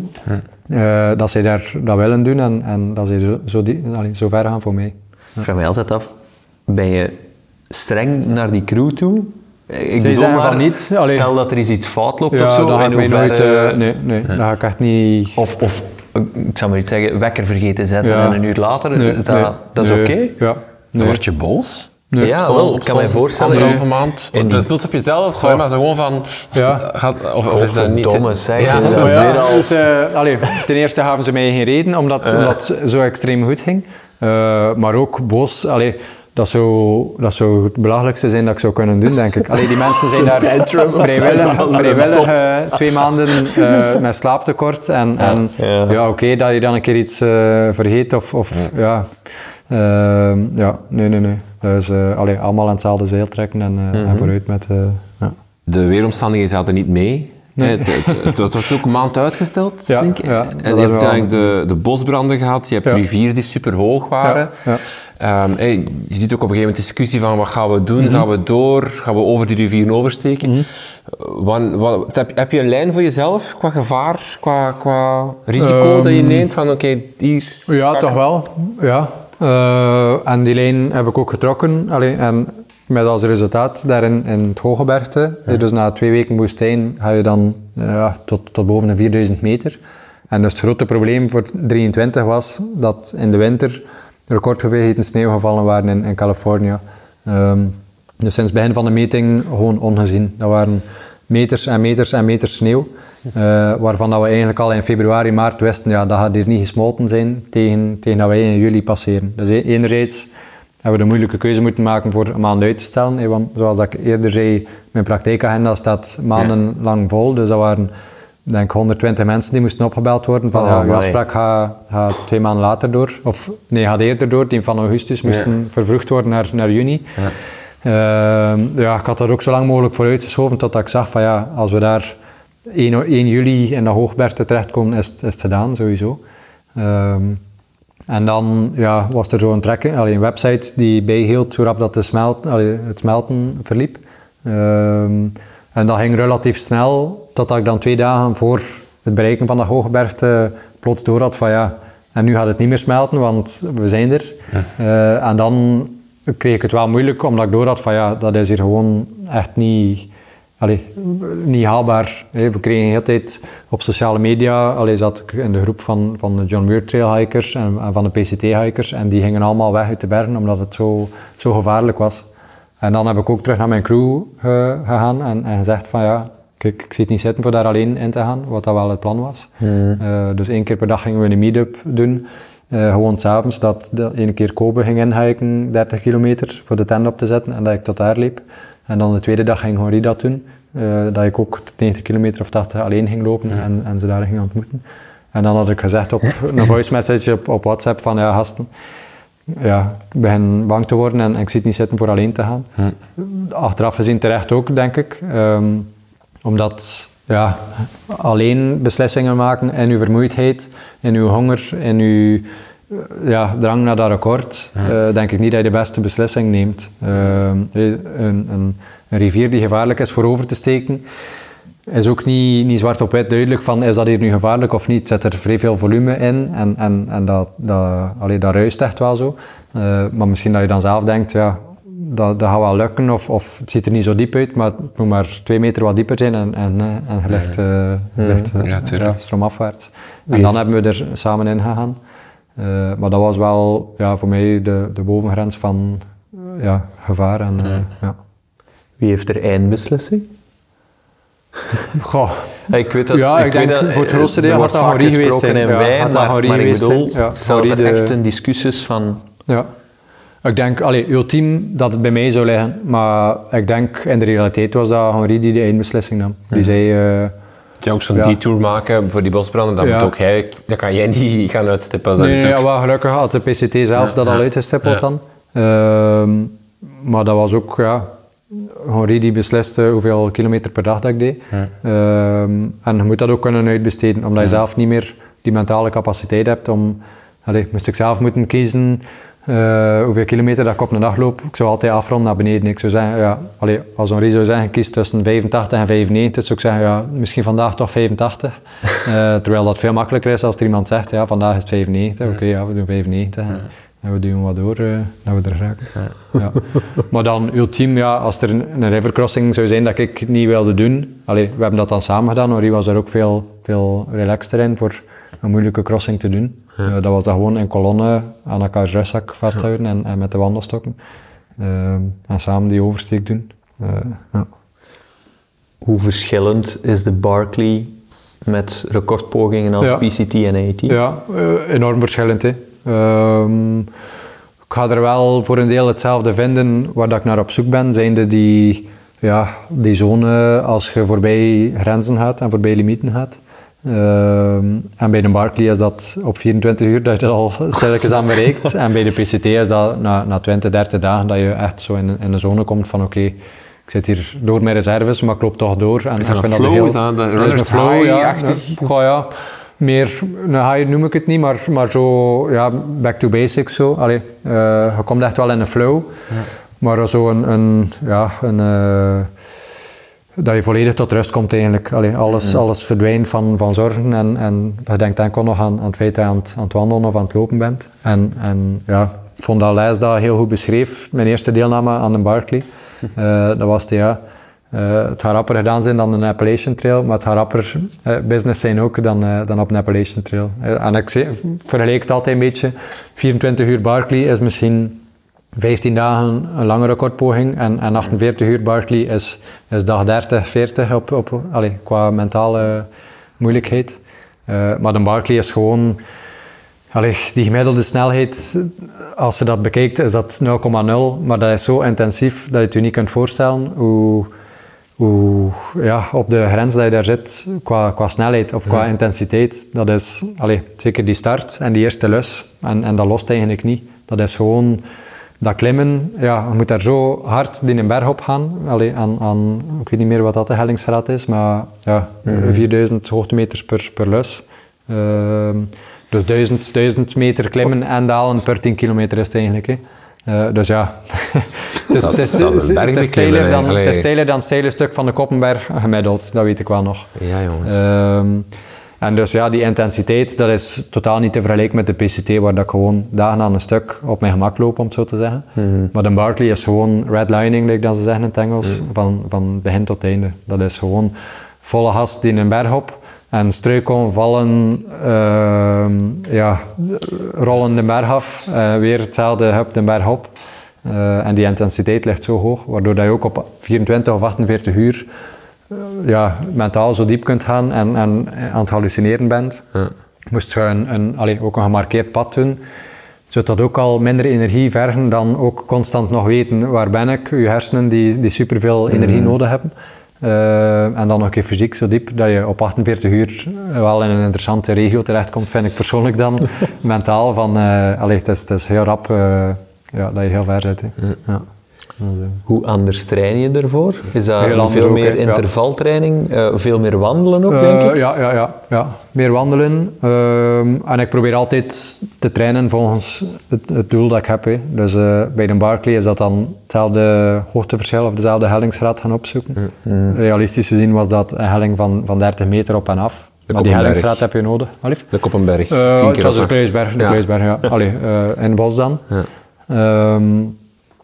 eh, dat zij daar dat willen doen en, en dat ze zo, zo, die, allee, zo ver gaan voor mij. Ik vraag mij altijd af, ben je streng naar die crew toe? Ik Zij bedoel maar, van niet, allee. Stel dat er eens iets fout loopt Ja, of zo. dat ga ik in mij nooit... hoeverre- eh, nee, nee, dat ga ik echt niet... Of, of ik zou maar iets zeggen, wekker vergeten zetten Ja. en een uur later, Nee, dat, nee, dat is nee, oké? Ja. Nee. Word je boos? Nee. Ja, Zo wel, ik kan me zo'n voorstellen. Anderhalve in- maand. in- Het is op jezelf, gooi maar zo gewoon van... Ja. Gaat, of, of is dat niet... Godverdomme, zeg. Ja, Dat is ja, al- dus, eh, allee, ten eerste gaven ze mij geen reden, omdat, omdat het zo extreem goed ging. Eh, maar ook boos. Allee, dat zou, dat zou het belachelijkste zijn dat ik zou kunnen doen, denk ik. Allee, die mensen zijn daar vrijwillig, vrijwillig eh, twee maanden eh, met slaaptekort. En, en Ja. ja, oké, dat je dan een keer iets eh, vergeet of... of ja. Ehm, ja, nee, nee, nee. Dus allee, allemaal aan hetzelfde zeil trekken en, eh, en vooruit met... eh, ja. De weeromstandigheden zaten niet mee. Het, het, het, het was ook een maand uitgesteld, Ja, denk ik. ja, dat en je hebt uiteindelijk de, de bosbranden gehad, je hebt Ja. rivieren die super hoog waren. Ja, Ehm, hey, je ziet ook op een gegeven moment discussie van wat gaan we doen? Mhm. Gaan we door? Gaan we over die rivieren oversteken? Wan- wat, heb, heb je een lijn voor jezelf qua gevaar, qua, qua risico dat Ehm, je neemt? Van oké, hier... Ja, toch wel. Ja. Eh, en die lijn heb ik ook getrokken. Allee, en met als resultaat daarin in het Hooggebergte. Dus na twee weken woestijn ga je dan eh, ja, tot, tot boven de 4000 meter. En dus het grote probleem voor 23 was dat in de winter recordhoeveelheden sneeuw gevallen waren in, in Californië. Ehm, dus sinds het begin van de meting gewoon ongezien. Dat waren meters en meters en meters sneeuw. Uh, waarvan dat we eigenlijk al in februari, maart wisten, ja, dat gaat hier niet gesmolten zijn tegen, tegen dat wij in juli passeren. Dus e- enerzijds hebben we de moeilijke keuze moeten maken voor een maand uit te stellen. Want zoals ik eerder zei, mijn praktijkagenda staat maandenlang vol. Dus dat waren denk 120 mensen die moesten opgebeld worden. Van, oh, ja, uw afspraak gaat, gaat, twee maanden later door. Of nee, gaat eerder door. Die van augustus moesten vervroegd worden naar, naar juni. Ja. Uh, ja, ik had er ook zo lang mogelijk voor uitgeschoven totdat ik zag van ja, als we daar 1, 1 juli in de hoogbergte terechtkomen, is, is het gedaan, sowieso. Ehm, en dan ja, was er zo'n tracking, allee, een website die bijhield hoe rap dat de smelt, allee, het smelten verliep. Ehm, en dat ging relatief snel, totdat ik dan twee dagen voor het bereiken van de hoogbergte plots door had van ja, en nu gaat het niet meer smelten, want we zijn er. Uh, en dan kreeg ik het wel moeilijk, omdat ik door had van ja, dat is hier gewoon echt niet allee, niet haalbaar. We kregen de hele tijd op sociale media, allee, zat ik in de groep van, van de John Muir Trail hikers en, van de PCT hikers en die gingen allemaal weg uit de bergen omdat het zo, zo gevaarlijk was. En dan heb ik ook terug naar mijn crew gegaan en, en, gezegd van ja, kijk, ik zit niet zitten voor daar alleen in te gaan, wat dat wel het plan was. Hmm. Uh, dus één keer per dag gingen we een meet-up doen. Uh, gewoon s'avonds dat de ene keer Kobe ging inhiken, 30 kilometer, voor de tent op te zetten en dat ik tot daar liep. En dan de tweede dag ging Henri dat doen. Uh, dat ik ook 90 kilometer of 80 alleen ging lopen en, en, ze daar ging ontmoeten. En dan had ik gezegd op een voice message op, op WhatsApp van ja gasten, ja, ik begin bang te worden en, ik zit niet zitten voor alleen te gaan. Achteraf gezien terecht ook, denk ik. Um, omdat ja, alleen beslissingen maken in uw vermoeidheid, in uw honger, in uw ja, drang naar dat record, uh, denk ik niet dat je de beste beslissing neemt. Uh, een, een, een, rivier die gevaarlijk is voor over te steken, is ook niet, niet zwart op wit duidelijk van is dat hier nu gevaarlijk of niet. Zet er vrij veel volume in en, en, en dat, dat, allee, dat ruist echt wel zo. Uh, maar misschien dat je dan zelf denkt, ja, dat, dat gaat wel lukken of, of het ziet er niet zo diep uit, maar het moet maar twee meter wat dieper zijn en, en, en ligt ja, ja, stroomafwaarts. En dan hebben we er samen in gegaan. Uh, maar dat was wel ja, voor mij de, de bovengrens van uh, ja, gevaar. En, uh, ja. Wie heeft er eindbeslissing? Goh. Ik weet dat, ja, ik, ik denk dat, voor het grootste deel had dat Henri geweest zijn. In wij, ja, maar, maar ik bedoel, ja, stel er echt een discussies van... Ja. Ik denk, allee, ultiem dat het bij mij zou liggen, maar ik denk in de realiteit was dat Henri die de eindbeslissing nam. Die zei je ook zo'n ja. detour maken voor die bosbranden, dan, moet ook hij, dan kan jij niet gaan uitstippelen. Nee, nee ja, wel, gelukkig had de PCT zelf dat al uitgestippeld dan. Uh, maar dat was ook, ja, Henri die besliste hoeveel kilometer per dag dat ik deed. Uh, en je moet dat ook kunnen uitbesteden, omdat je zelf niet meer die mentale capaciteit hebt om... Allee, moest ik zelf moeten kiezen uh, hoeveel kilometer dat ik op een dag loop, ik zou altijd afronden naar beneden. Ik zou zeggen, ja, als Henri zou zeggen, kies tussen 85 en 95, zou ik zeggen, ja, misschien vandaag toch 85. uh, eh, terwijl dat veel makkelijker is als er iemand zegt, ja, vandaag is het 95, oké, okay, ja, we doen 95. En we doen wat door, uh, dat we er raken. Ja. Maar dan ultiem, ja, als er een, een rivercrossing zou zijn dat ik niet wilde doen, allee, we hebben dat dan samen gedaan, Henri was er ook veel, veel relaxter in voor een moeilijke crossing te doen. Uh, dat was dat gewoon in kolonne aan elkaar rugzak vasthouden en, en, met de wandelstokken. Uh, en samen die oversteek doen. Ja. Hoe verschillend is de Barkley met recordpogingen als PCT en AT? Ja, enorm verschillend. Hè. Ehm, ik ga er wel voor een deel hetzelfde vinden waar dat ik naar op zoek ben. Zijnde die, ja, die zone als je voorbij grenzen gaat en voorbij limieten gaat. Uh, en bij de Barclay is dat op 24 uur dat je dat al stilletjes aan bereikt. en bij de PCT is dat na, na 20, 30 dagen dat je echt zo in, in een zone komt van oké, ik zit hier door mijn reserves, maar ik loop toch door. En is dat een flow? Heel, is dat een flow, ja. Ja. Meer, een high noem ik het niet, maar, maar zo, ja, back to basics zo. Allee, uh, je komt echt wel in een flow. Ja. Maar zo een, een ja, een... Uh, dat je volledig tot rust komt eigenlijk. Allee, alles, alles verdwijnt van, van zorgen en, en je denkt enkel nog aan, aan het feit dat je aan het, aan het wandelen of aan het lopen bent. En, en ja, ik vond dat Lijs dat heel goed beschreef, mijn eerste deelname aan de Barclay. Uh, dat was de, ja, uh, het gaat rapper gedaan zijn dan een Appalachian Trail, maar het gaat rapper uh, business zijn ook dan, dan op een Appalachian Trail. en ik vergelijk het altijd een beetje, 24 uur Barclay is misschien 15 dagen een lange recordpoging en, en 48 uur Barkley is, is dag 30, 40 op, op, allee, qua mentale moeilijkheid. Uh, maar de Barkley is gewoon, allee, die gemiddelde snelheid, als je dat bekijkt, is dat 0,0. Maar dat is zo intensief dat je het je niet kunt voorstellen hoe, hoe ja, op de grens dat je daar zit qua, qua snelheid of qua intensiteit. Dat is allee, zeker die start en die eerste lus. En, en dat lost eigenlijk niet. Dat is gewoon dat klimmen, ja, je moet daar zo hard in een berg op gaan. Allee, aan, aan, ik weet niet meer wat dat de hellingsgraad is, maar ja, 4000 mhm. hoogtemeters per, per lus. Uh, dus 1000, 1000 meter klimmen en dalen per 10 kilometer is het eigenlijk. Hè. Uh, dus ja, het is, dat, is, dat is het is steiler dan, het steiler dan het steile stuk van de Koppenberg gemiddeld, dat weet ik wel nog. Ja jongens. Uh, en dus ja, die intensiteit, dat is totaal niet te vergelijken met de PCT, waar dat ik gewoon dagen aan een stuk op mijn gemak loop, om het zo te zeggen. Mhm. Maar de Barkley is gewoon redlining, like dat ze zeggen in het Engels, mhm. van, van begin tot einde. Dat is gewoon volle gas die een berg op en struiken, vallen, uh, ja, rollen de berg af, uh, weer hetzelfde op de berg op. Uh, en die intensiteit ligt zo hoog, waardoor dat je ook op 24 of 48 uur ja, mentaal zo diep kunt gaan en, en aan het hallucineren bent. Ja. Moest je een, een, allez, ook een gemarkeerd pad doen, zou dat ook al minder energie vergen dan ook constant nog weten waar ben ik. Je hersenen die, die superveel mm. energie nodig hebben. Uh, en dan nog een keer fysiek zo diep dat je op 48 uur wel in een interessante regio terechtkomt, vind ik persoonlijk dan. mentaal van, uh, allee, het, is, het is heel rap uh, ja, dat je heel ver zit. Ja. Hoe anders train je ervoor? Is dat veel meer intervaltraining? Uh, veel meer wandelen ook, denk ik? Ja, ja, ja, ja. meer wandelen. Ehm, en ik probeer altijd te trainen volgens het, het doel dat ik heb. Hè. Dus uh, bij de Barclay is dat dan hetzelfde hoogteverschil of dezelfde hellingsgraad gaan opzoeken. Mm. Realistisch gezien was dat een helling van, van 30 meter op en af. De maar die hellingsgraad heb je nodig. Alif? De Koppenberg, uh, tien keer Het was de Kruisberg, de ja. Kruisberg, ja. Allee, in Bos dan. Ja. Um,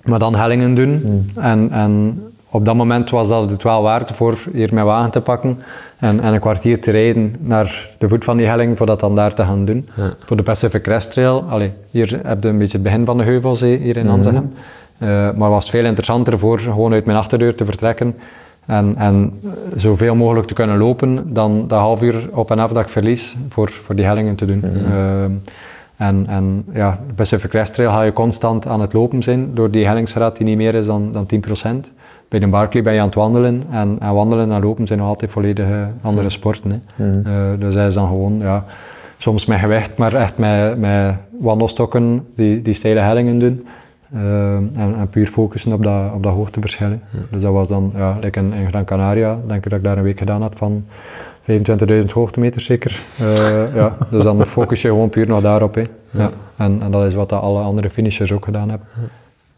maar dan hellingen doen. Mm. En, en op dat moment was dat het wel waard voor hier mijn wagen te pakken en, en een kwartier te rijden naar de voet van die helling voor dat dan daar te gaan doen. Voor de Pacific Crest Trail, allee, hier heb je een beetje het begin van de heuvels hier in Anzegem. Mm uh, maar was veel interessanter voor gewoon uit mijn achterdeur te vertrekken en, en zoveel mogelijk te kunnen lopen dan de half uur op en af dat ik verlies voor, voor die hellingen te doen. Uh, en, en ja, de Pacific Crest Trail ga je constant aan het lopen zijn door die hellingsgraad die niet meer is dan, dan 10%. Bij de Barclay ben je aan het wandelen en, en wandelen en lopen zijn nog altijd volledig andere sporten. Hè. Mm. Uh, dus hij is dan gewoon, ja, soms met gewicht, maar echt met, met wandelstokken die, die steile hellingen doen. Uh, en, en, puur focussen op dat, op dat hoogteverschil. Mm. Dus dat was dan, ja, like in, in Gran Canaria, denk ik dat ik daar een week gedaan had van 25.000 hoogtemeters zeker. Uh, ja, dus dan focus je gewoon puur nog daarop. Hè. Ja. En, en, dat is wat alle andere finishers ook gedaan hebben.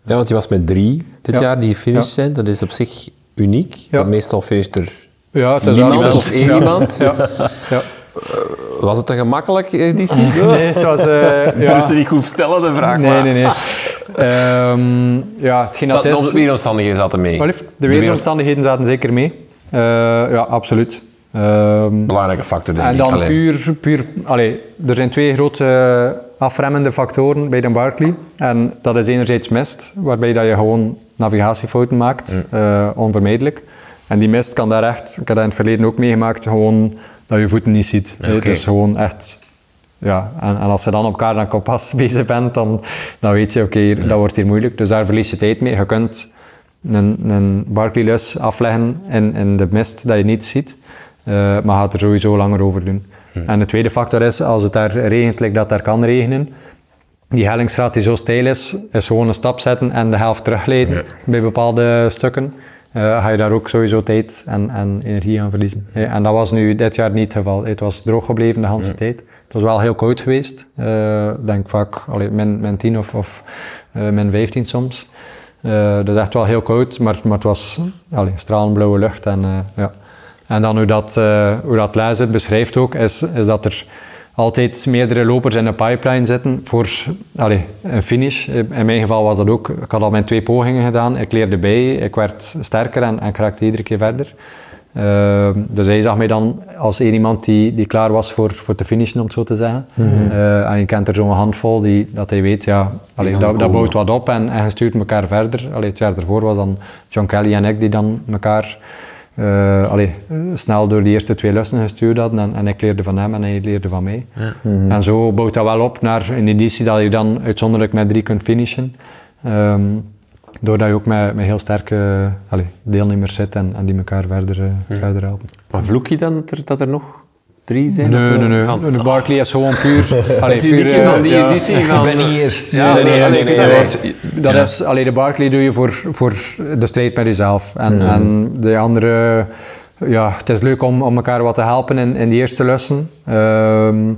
Ja, want je was met drie dit jaar die gefinished zijn. Dat is op zich uniek. Want meestal finisht er ja, het is niemand of één iemand. Ja. Ja. Uh, was het een gemakkelijk editie? nee, het was... Uh, ja. Durfde niet goed stellen, de vraag. Nee, nee, nee. Um, ja, hetgeen dat is... De weersomstandigheden zaten mee? De weersomstandigheden zaten zeker mee. Uh, ja, absoluut. Um, Belangrijke factor, denk en dan puur, puur allee, er zijn twee grote afremmende factoren bij de Barclay. En dat is enerzijds mist, waarbij dat je gewoon navigatiefouten maakt, mm. uh, onvermijdelijk. En die mist kan daar echt, ik heb dat in het verleden ook meegemaakt, gewoon dat je voeten niet ziet. Okay. Dus gewoon echt, ja. En, en, als je dan op elkaar dan kompas bezig bent, dan, dan weet je, oké, okay, dat wordt hier moeilijk. Dus daar verlies je tijd mee. Je kunt een, een Barclay-lus afleggen in, in de mist dat je niet ziet. Uh, maar gaat er sowieso langer over doen. Hm. En de tweede factor is, als het daar regent, like dat daar kan regenen, die hellingsgraad die zo steil is, is gewoon een stap zetten en de helft terugleiden bij bepaalde stukken. Uh, ga je daar ook sowieso tijd en, en energie aan verliezen. en dat was nu dit jaar niet het geval. Het was droog gebleven de hele tijd. Het was wel heel koud geweest. Uh, denk vaak allee, min, min 10 of, of uh, min 15 soms. dus echt wel heel koud, maar, maar het was allee, stralend blauwe lucht. En, ja. En dan hoe dat, uh, hoe dat het beschrijft ook, is, is dat er altijd meerdere lopers in de pipeline zitten voor allez, een finish. In mijn geval was dat ook. Ik had al mijn twee pogingen gedaan. Ik leerde bij, ik werd sterker en, en ik raakte iedere keer verder. Ehm, dus hij zag mij dan als één iemand die, die klaar was voor, voor te finishen, om het zo te zeggen. Eh, en je kent er zo'n handvol die, dat hij weet, ja, allee, dat, bouwt wat op en, en je stuurt elkaar verder. Allee, het jaar ervoor was dan John Kelly en ik die dan elkaar eh, allee, snel door die eerste twee lessen gestuurd hadden. En, en ik leerde van hem en hij leerde van mij. En zo bouwt dat wel op naar een editie dat je dan uitzonderlijk met drie kunt finishen. Ehm, doordat je ook met, met heel sterke allee, deelnemers zit en, en die elkaar verder, eh, verder helpen. Maar vloek je dan dat er, dat er nog drie zijn? Nee, Of, nee, nee. van- De Barclay is gewoon puur... allee, puur, eh, van die ja. editie van... ben niet eerst. Ja, Nee, nee, nee, nee, nee, nee, nee, nee, want nee. Dat is, allee, de Barclay doe je voor, voor de strijd met jezelf. En, en de andere, ja, het is leuk om, om elkaar wat te helpen in, in die eerste lessen. Ehm,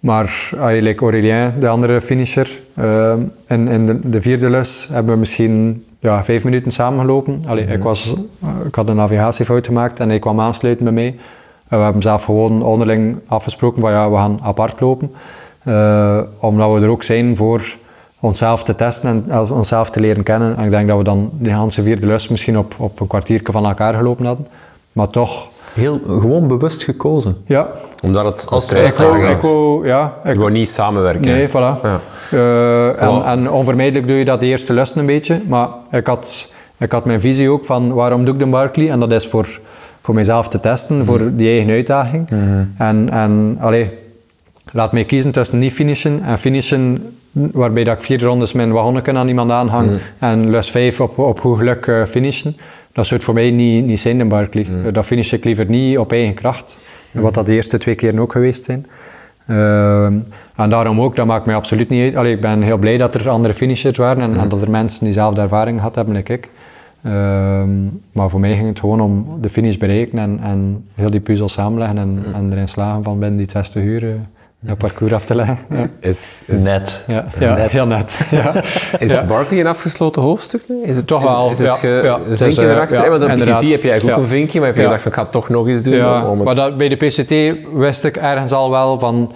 maar eigenlijk Aurélien, de andere finisher, ehm, in, in de, de vierde les hebben we misschien ja, vijf minuten samengelopen. Allee, ik, was, ik had een navigatiefout gemaakt en hij kwam aansluiten bij mij. En we hebben zelf gewoon onderling afgesproken van ja, we gaan apart lopen. Eh, omdat we er ook zijn voor onszelf te testen en als- onszelf te leren kennen. En ik denk dat we dan die hele vierde lus misschien op, op een kwartiertje van elkaar gelopen hadden. Maar toch, Heel, gewoon bewust gekozen. ja. Omdat het wou, is. ik wou, ja, ik, Je wou niet samenwerken. Nee, voilà. Ja. Eh, en, en onvermijdelijk doe je dat de eerste lessen een beetje. Maar ik had, ik had mijn visie ook van waarom doe ik de Barclay? En dat is voor, voor mezelf te testen, voor die eigen uitdaging. En, en allee, laat mij kiezen tussen niet finishen en finishen waarbij dat ik vier rondes mijn wagonnetje aan iemand aanhang en lus vijf op, op goed geluk eh, finishen. Dat zou voor mij niet, niet zijn, Barclay. Eh, Dat finish ik liever niet op eigen kracht. Wat dat de eerste twee keren ook geweest zijn. Ehm, en daarom ook, dat maakt mij absoluut niet uit. Allee, ik ben heel blij dat er andere finishers waren en, en dat er mensen diezelfde ervaring gehad hebben als ik. Ehm, maar voor mij ging het gewoon om de finish bereiken en, en heel die puzzel samenleggen en, en erin slagen van binnen die 60 uur eh, dat parcours af te leggen. Ja, Is, is, Net. ja, ja Net. heel net. Ja. is Ja. Barclay een afgesloten hoofdstuk? Is het, Toch is, wel, Is het ja, ge- ja. een Dus, vinkje eh, erachter? ja, Want op inderdaad. PCT heb je eigenlijk ook Ja. een vinkje, maar heb je Ja. gedacht van ik ga het toch nog eens doen? Ja, om het... maar dat, bij de PCT wist ik ergens al wel van...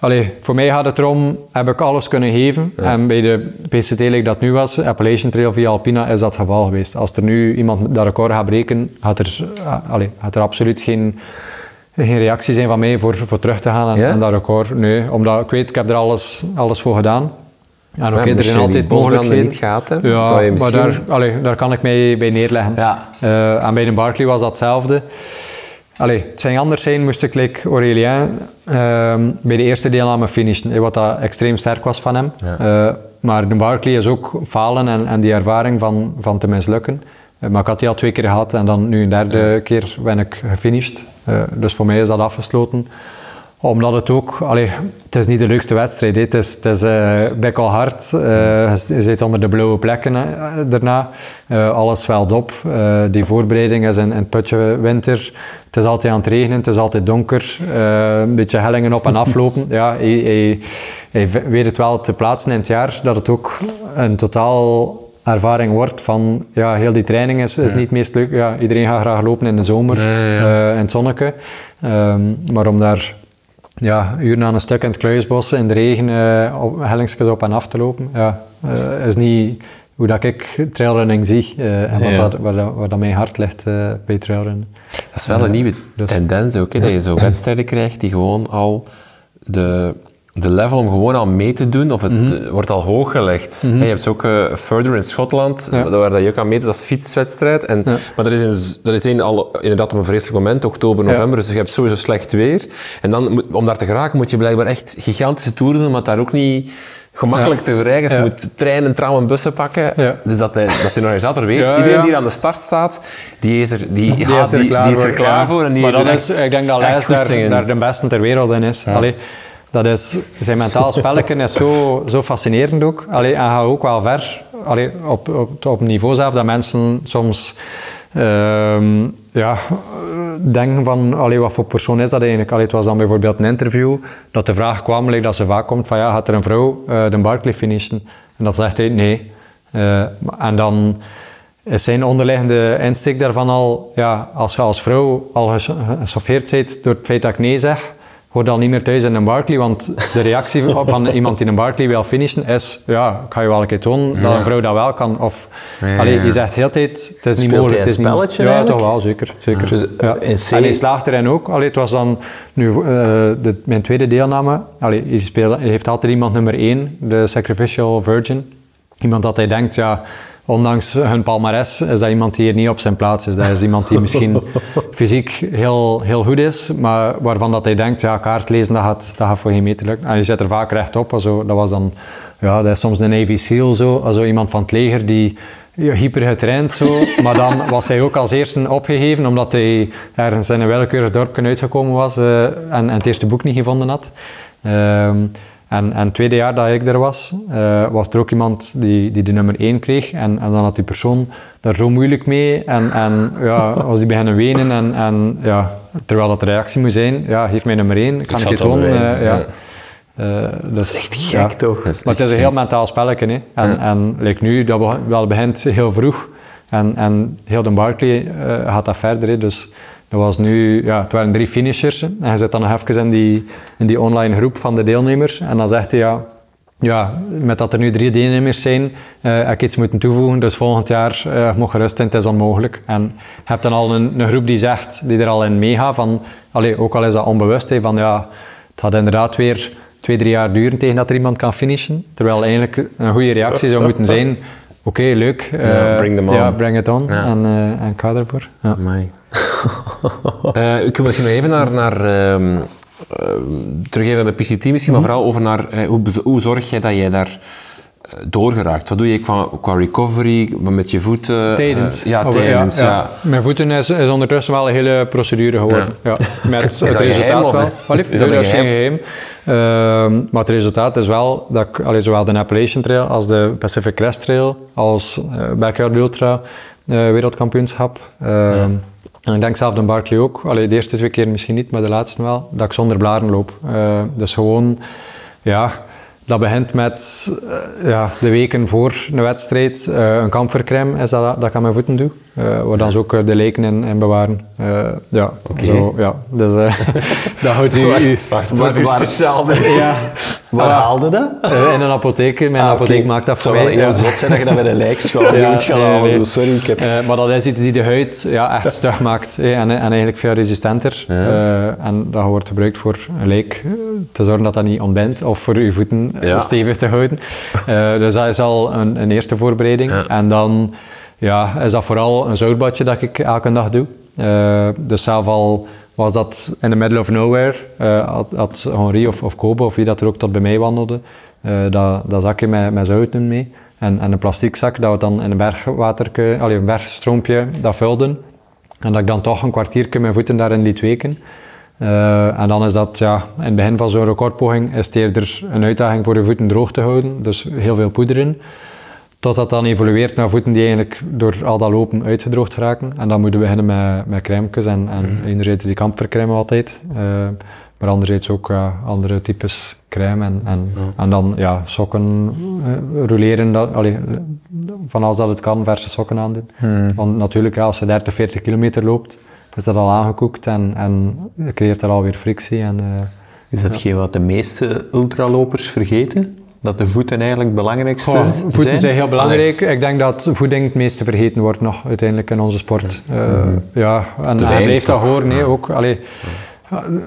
Allee, voor mij gaat het erom, heb ik alles kunnen geven. En bij de PCT, like dat nu was, Appalachian Trail via Alpina, is dat geval geweest. Als er nu iemand dat record gaat breken, gaat er, uh, allee, gaat er absoluut geen, geen reactie zijn van mij voor, voor terug te gaan Ja? en dat record. Nee, omdat ik weet, ik heb er alles, alles voor gedaan. En oké, er zijn altijd mogelijkheden. niet gehad hebben, Ja, zou je maar misschien- daar, allee, daar kan ik mij bij neerleggen. Ja. Eh, en bij de Barclay was dat hetzelfde. Allee, het zou anders zijn, moest ik like Aurélien ehm, bij de eerste deelname finishen, wat dat extreem sterk was van hem. Eh, maar de Barclay is ook falen en, en die ervaring van, van te mislukken. Eh, maar ik had die al twee keer gehad en dan nu een derde keer ben ik gefinished. Eh, dus voor mij is dat afgesloten omdat het ook, allee, het is niet de leukste wedstrijd. Het is, het is bek al hard. Eh, je je zit onder de blauwe plekken eh, daarna. Alles zwelt op. Die voorbereiding is in, in het putje winter. Het is altijd aan het regenen, het is altijd donker. Een beetje hellingen op en aflopen. ja, hij, hij, hij weet het wel te plaatsen in het jaar dat het ook een totaal ervaring wordt van ja, heel die training is, is niet het meest leuk. Ja, iedereen gaat graag lopen in de zomer, eh, in het zonneke. Ehm, maar om daar ja, uren aan een stuk in het kluisbos in de regen eh op, hellingsjes op en af te lopen, ja, eh, is niet hoe dat ik trailrunning zie eh, en wat Ja. dat, waar, dat, waar dat mijn hart ligt bij trailrunnen. Dat is wel een nieuwe dus- tendens ook, hè, dat je zo wedstrijden krijgt die gewoon al de, de level om gewoon al mee te doen, of het Mhm. eh, wordt al hoog gelegd. En je hebt ook eh, Further in Schotland, Ja. waar dat je ook aan meet, dat is fietswedstrijd. En, Ja. Maar dat is, een, dat is een, al, inderdaad op een vreselijk moment, oktober, november, dus je hebt sowieso slecht weer. En dan, om daar te geraken moet je blijkbaar echt gigantische toeren doen, omdat daar ook niet gemakkelijk te bereiken. Je moet treinen, trammen, bussen pakken. Dus dat, hij, dat de organisator weet, iedereen die aan de start staat, die is er, die, Die is er die, klaar die is er voor, klaar ja. voor en die maar dat er is, ik denk dat Lijs daar, daar de beste ter wereld in is. Allee, dat is zijn mentaal spelletje is zo, zo fascinerend ook. Allee, en gaat ook wel ver. Allee, op, op, niveau zelf dat mensen soms ehm, ja, denken van allee, wat voor persoon is dat eigenlijk. Allee, het was dan bijvoorbeeld een interview dat de vraag kwam, like dat ze vaak komt, van ja, gaat er een vrouw eh, de Barclay finishen? En dat zegt hij nee. Eh, en dan is zijn onderliggende insteek daarvan al, ja, als je als vrouw al ges- gechoffeerd bent door het feit dat ik nee zeg, hoorde al niet meer thuis in een Barkley, want de reactie van iemand die een Barkley wil finishen is, ja, ik ga je wel een keer tonen dat een vrouw dat wel kan. Of, Ja, allee, je zegt heel de tijd, het is niet mogelijk. Het is niet- spelletje Ja, toch wel, zeker. zeker. Dus, ja. in C- En hij slaagt erin ook. Allee, het was dan nu, eh, de, mijn tweede deelname. Allee, hij, speelt, hij heeft altijd iemand nummer één, de Sacrificial Virgin. Iemand dat hij denkt, ja, ondanks hun palmares, is dat iemand die hier niet op zijn plaats is. Dat is iemand die misschien fysiek heel, heel goed is, maar waarvan dat hij denkt, ja, kaart lezen, dat gaat, dat gaat voor geen meter lukken. En je zit er vaak rechtop. Also, dat was dan, ja, dat is soms een Navy SEAL zo, also iemand van het leger die hyper getraind zo, maar dan was hij ook als eerste opgegeven omdat hij ergens in een willekeurig dorpje uitgekomen was eh, en, en het eerste boek niet gevonden had. Ehm, en, en het tweede jaar dat ik er was, eh, was er ook iemand die, die de nummer 1 kreeg. En, en dan had die persoon daar zo moeilijk mee. En, en ja, als die beginnen wenen, en, en, ja, terwijl dat de reactie moet zijn, ja, geef mij nummer 1, kan ik, het bewijzen, eh, ja. ja. Eh, dus, Echt ja. gek toch? Dat is Maar het is echt een heel mentaal spelletje. Hè. En, en like nu, dat wel begint heel vroeg. En, en heel de Barkley eh, gaat dat verder. Hè. Dus dat was nu, ja, het waren drie finishers. En je zit dan nog even in die, in die online groep van de deelnemers. En dan zegt hij, ja, ja, met dat er nu drie deelnemers zijn, eh, heb ik iets moeten toevoegen. Dus volgend jaar je mag gerust in, het is onmogelijk. En je hebt dan al een, een groep die zegt, die er al in meegaat, van, allee, ook al is dat onbewust, hè, van ja, het gaat inderdaad weer twee, drie jaar duren tegen dat er iemand kan finishen. Terwijl eigenlijk een goede reactie zou moeten zijn, oké, leuk. Ja, eh, bring them on. Ja, bring it on. Ja. En, en ik ga ervoor. Ja. Amai. Eh, ik wil misschien nog even naar, naar ehm, ehm, terug even naar de PCT misschien, maar vooral over naar eh, hoe, hoe zorg jij dat jij daar eh, doorgeraakt? Wat doe je qua, qua recovery, met je voeten? Tijdens. Eh, ja, Oh, tijdens, ja. Mijn voeten is, is ondertussen wel een hele procedure geworden. Ja. Met het geheim, resultaat of wel. lief, is dat is geen geheim. Ehm, maar het resultaat is wel dat ik allee, zowel de Appalachian Trail als de Pacific Crest Trail als eh Backyard Ultra eh, wereldkampioenschap. ehm, En ik denk zelf de Barkley ook. Allee, de eerste twee keer misschien niet, maar de laatste wel. Dat ik zonder blaren loop. Eh, dus gewoon, ja, dat begint met eh, ja, de weken voor een wedstrijd. eh, een kampvercrème is dat, dat ik aan mijn voeten doe. eh, waar dan ze ook de leken in, in bewaren. Ja, zo, ja. Dus dat houdt u... u Wacht, Wat is speciaal? ja, Waar Ah. haalde dat? in een apotheek. Mijn Ah, apotheek maakt dat Het voor zou wel mij. heel ja. zot zijn dat je dat bij de lijkschouder Ja, moet gaan nee, halen. nee. Zo, sorry, ik heb... Maar dat is iets die de huid ja, echt stug maakt en, en eigenlijk veel resistenter. En dat wordt gebruikt voor een lijk te zorgen dat dat niet ontbindt of voor je voeten Ja. stevig te houden. Eh, dus dat is al een, een eerste voorbereiding. Ja. En dan ja, is dat vooral een zoutbadje dat ik elke dag doe. Eh, dus zelf al was dat in the middle of nowhere, eh, had, had Henri of, of Kobe of wie dat er ook tot bij mij wandelde, dat, dat zakje met, met zouten mee. En, en een plastic zak dat we dan in een bergwaterke, allee, een bergstroompje, dat vulden. En dat ik dan toch een kwartiertje mijn voeten daarin liet weken. Eh, en dan is dat, ja, in het begin van zo'n recordpoging is het eerder een uitdaging voor je voeten droog te houden. Dus heel veel poeder in. Totdat dat dan evolueert naar voeten die eigenlijk door al dat lopen uitgedroogd raken. En dan moeten we beginnen met, met crèmekes. En, en enerzijds die kamfercrème altijd. eh, maar anderzijds ook andere types crème. En, en, en dan ja, sokken eh, roleren. Dat, allee, van als dat het kan, verse sokken aandoen. Want natuurlijk, als je 30, 40 kilometer loopt, is dat al aangekoekt. En, en je creëert er alweer frictie. En, eh, Is dat geen wat de meeste ultralopers vergeten? Dat de voeten eigenlijk het belangrijkste zijn? voeten zijn heel belangrijk. Ik denk dat voeding het meeste vergeten wordt nog uiteindelijk in onze sport. Eh, Ja, en hij blijft dat horen. hè, ook, allee,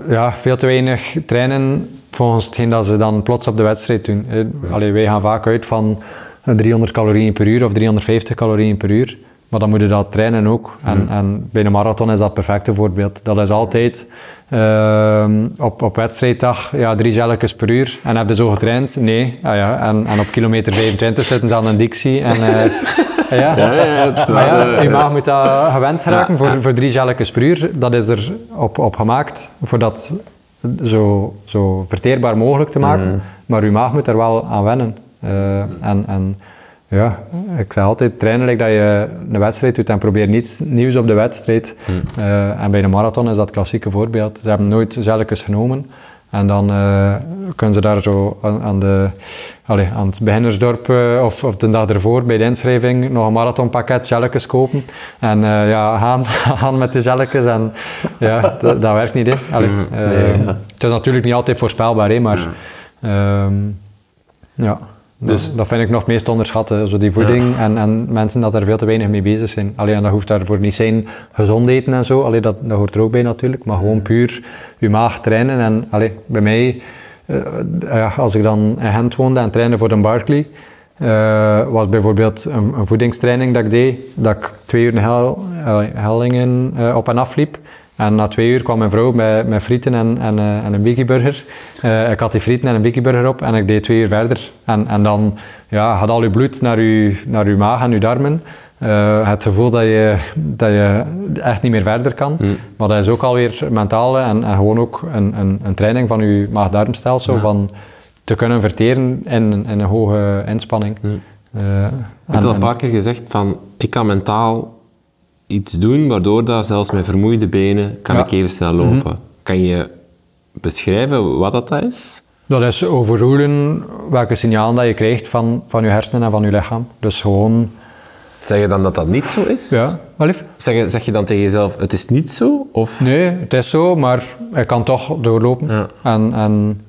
ja, veel te weinig trainen volgens hetgeen dat ze dan plots op de wedstrijd doen. Eh, Allee, wij gaan vaak uit van 300 calorieën per uur of 350 calorieën per uur. Maar dan moet je dat trainen ook. En, en bij een marathon is dat het perfecte voorbeeld. Dat is altijd ehm, op, op wedstrijddag ja, drie gelletjes per uur. En heb je zo getraind? Nee. Ah, ja. en, en op kilometer 25 zitten ze aan een dictie. En, eh, ja. Ja, ja, het Maar ja, eh, je maag moet dat gewend geraken Ja, voor, voor drie gelletjes per uur. Dat is er op, op gemaakt voor dat zo, zo verteerbaar mogelijk te maken. Mm. Maar je maag moet er wel aan wennen. Eh, en, en ja, ik zeg altijd, trainen like dat je een wedstrijd doet en probeer niets nieuws op de wedstrijd. Mm. Eh, en bij een marathon is dat het klassieke voorbeeld. Ze hebben nooit gelletjes genomen. En dan uh, kunnen ze daar zo aan, aan de, allez, aan het beginnersdorp uh, of, of de dag ervoor bij de inschrijving nog een marathonpakket jelletjes kopen. En uh, ja, gaan, gaan met de jelletjes. En ja, dat, dat werkt niet. Hè. Allee, nee, ja. Het is natuurlijk niet altijd voorspelbaar, hè, maar ja. Um, ja. Dus dat vind ik nog het meest onderschatten, zo die voeding en, en mensen dat er veel te weinig mee bezig zijn. Alleen dat hoeft daarvoor niet zijn gezond eten en zo, allee, dat, dat hoort er ook bij natuurlijk, maar gewoon puur je maag trainen. En allee, bij mij, uh, als ik dan in Gent woonde en trainde voor de Barclay, uh, was bijvoorbeeld een, een, voedingstraining dat ik deed, dat ik twee uur hel, hellingen uh, op en af liep. En na twee uur kwam mijn vrouw met, met frieten en, en, uh, en een Biggie Burger. Uh, ik had die frieten en een Biggie Burger op en ik deed twee uur verder. En, en dan ja, gaat al je bloed naar je, naar uw maag en je darmen. Uh, het gevoel dat je, dat je echt niet meer verder kan. Mm. Maar dat is ook alweer mentaal en, en gewoon ook een, een, een, training van je maag-darmstelsel. Ja. Van te kunnen verteren in, in een hoge inspanning. Mm. Uh, ik heb al een paar keer gezegd van ik kan mentaal iets doen waardoor dat zelfs met vermoeide benen kan ja. ik even snel lopen. Mm -hmm. Kan je beschrijven wat dat is? Dat is overroelen welke signalen dat je krijgt van, van je hersenen en van je lichaam. Dus gewoon... Zeg je dan dat dat niet zo is? Ja, wel lief. Zeg je, zeg je dan tegen jezelf, het is niet zo? Of? Nee, het is zo, maar ik kan toch doorlopen. Ja. En, en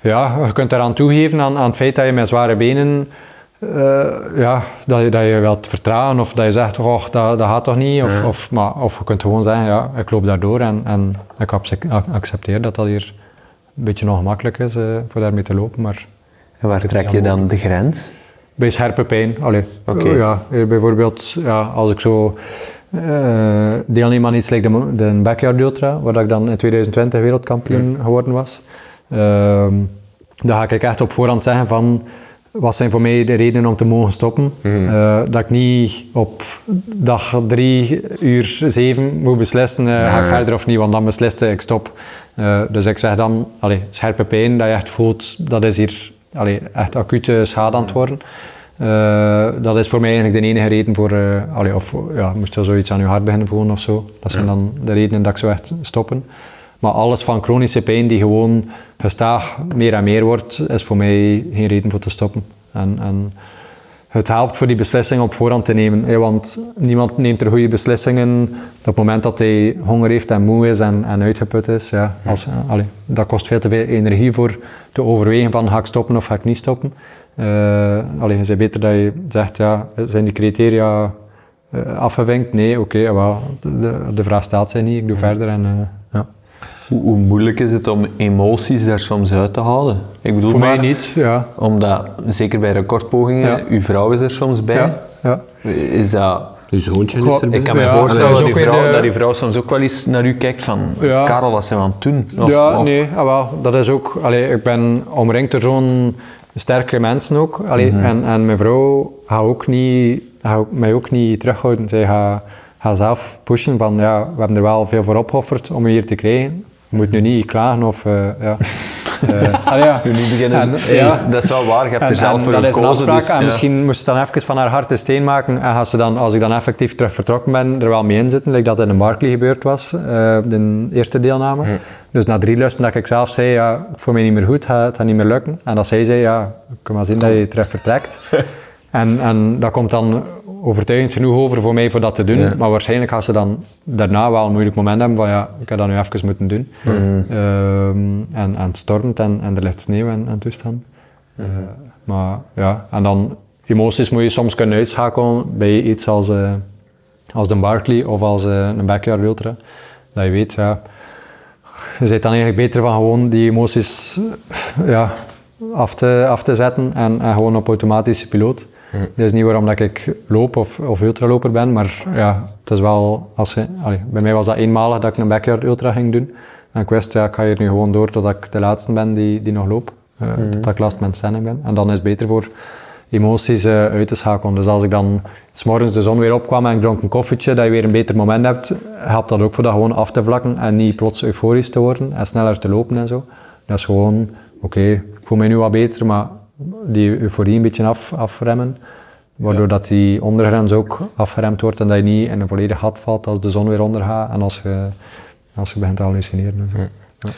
ja, je kunt eraan toegeven aan, aan het feit dat je met zware benen uh, ja, dat, je, dat je wilt vertragen of dat je zegt, oh, dat, dat gaat toch niet? Of, ja. of, maar, of je kunt gewoon zeggen, ja, ik loop daardoor en, en ik accepteer dat dat hier een beetje nog gemakkelijk is uh, voor daarmee te lopen. Maar en waar trek je dan de grens? Bij scherpe pijn. Allee, okay. ja, bijvoorbeeld ja, als ik zo deelneem aan iets like de, de Backyard Ultra, waar ik dan in 2020 wereldkampioen ja. geworden was, uh, dan ga ik echt op voorhand zeggen van wat zijn voor mij de redenen om te mogen stoppen? Mm. Uh, dat ik niet op dag drie uur zeven moet beslissen, uh, ga ik verder of niet, want dan besliste ik stop. Uh, dus ik zeg dan, allee, scherpe pijn dat je echt voelt, dat is hier allee, echt acute schade aan het worden. dat is voor mij eigenlijk de enige reden voor, allee, of ja, moest je zoiets aan je hart beginnen voelen of zo. Dat zijn dan de redenen dat ik zo echt stoppen. Maar alles van chronische pijn die gewoon gestaag meer en meer wordt, is voor mij geen reden voor te stoppen. En, en het helpt voor die beslissing op voorhand te nemen. want niemand neemt er goede beslissingen op het moment dat hij honger heeft en moe is en, en uitgeput is. Ja, als, allee, dat kost veel te veel energie voor te overwegen van ga ik stoppen of ga ik niet stoppen. Uh, allee, het is beter dat je zegt, ja, zijn die criteria uh, afgevinkt? Nee, oké, okay, de, de, vraag staat zij niet, ik doe verder. En, uh, ja. Hoe, hoe, moeilijk is het om emoties daar soms uit te halen? Ik bedoel Voor maar, mij niet, ja. Omdat, zeker bij recordpogingen, ja. uw vrouw is er soms bij. Ja. ja. Is dat... Uw zoontje is erbij. Ik kan me ja, voorstellen dat, die vrouw, de... dat die vrouw soms ook wel eens naar u kijkt van... Ja. Karel, wat zijn we aan het doen? Of, ja, of... nee, ah, wel, dat is ook... Allee, ik ben omringd door zo'n sterke mensen ook. Allee, mm -hmm. en, en mijn vrouw gaat ook niet, gaat mij ook niet terughouden. Zij gaat, gaat zelf pushen van... Ja, we hebben er wel veel voor opgeofferd om je hier te krijgen je moet nu niet klagen of... Uh, ja. Uh, ah, ja. Nu niet beginnen. En, hey, ja. Dat is wel waar, je hebt en, er zelf voor dat gekozen. Dat is een afspraak dus, en ja. misschien moest ze dan even van haar hart een steen maken en als, ze dan, als ik dan effectief terug vertrokken ben, er wel mee in zitten, like dat in een Barclay gebeurd was, uh, de eerste deelname. Hm. Dus na drie lusten dat ik zelf zei, ja, ik voel me niet meer goed, het gaat niet meer lukken. En dat zij zei, ja, ik kan maar zien dat je terug vertrekt. en, en dat komt dan overtuigend genoeg over voor mij voor dat te doen. Ja. Maar waarschijnlijk gaan ze dan daarna wel een moeilijk moment hebben van ja, ik heb dat nu even moeten doen. Mm. Um, en, en het stormt en, en er ligt sneeuw en, en toestand. Mm. Uh, maar ja, en dan emoties moet je soms kunnen uitschakelen bij iets als, uh, als de Barkley of als uh, een Backyard Ultra. Dat je weet, ja, je bent dan eigenlijk beter van gewoon die emoties ja, af, te, af te zetten en, en gewoon op automatische piloot. Dat is niet waarom dat ik loop of, of ultraloper ben, maar ja, het is wel, als je, allee, bij mij was dat eenmalig dat ik een backyard ultra ging doen. En ik wist, ja, ik ga hier nu gewoon door totdat ik de laatste ben die, die nog loop. Uh, mm. Totdat ik last met stelling ben. En dan is het beter voor emoties uh, uit te schakelen. Dus als ik dan s morgens de zon weer opkwam en ik dronk een koffietje, dat je weer een beter moment hebt, helpt dat ook voor dat gewoon af te vlakken en niet plots euforisch te worden en sneller te lopen en zo. Dat is gewoon, oké, okay, ik voel me nu wat beter, maar die euforie een beetje af, afremmen. Waardoor ja. dat die ondergrens ook afgeremd wordt en dat je niet in een volledig gat valt als de zon weer ondergaat en als je, als je begint te hallucineren. Ja.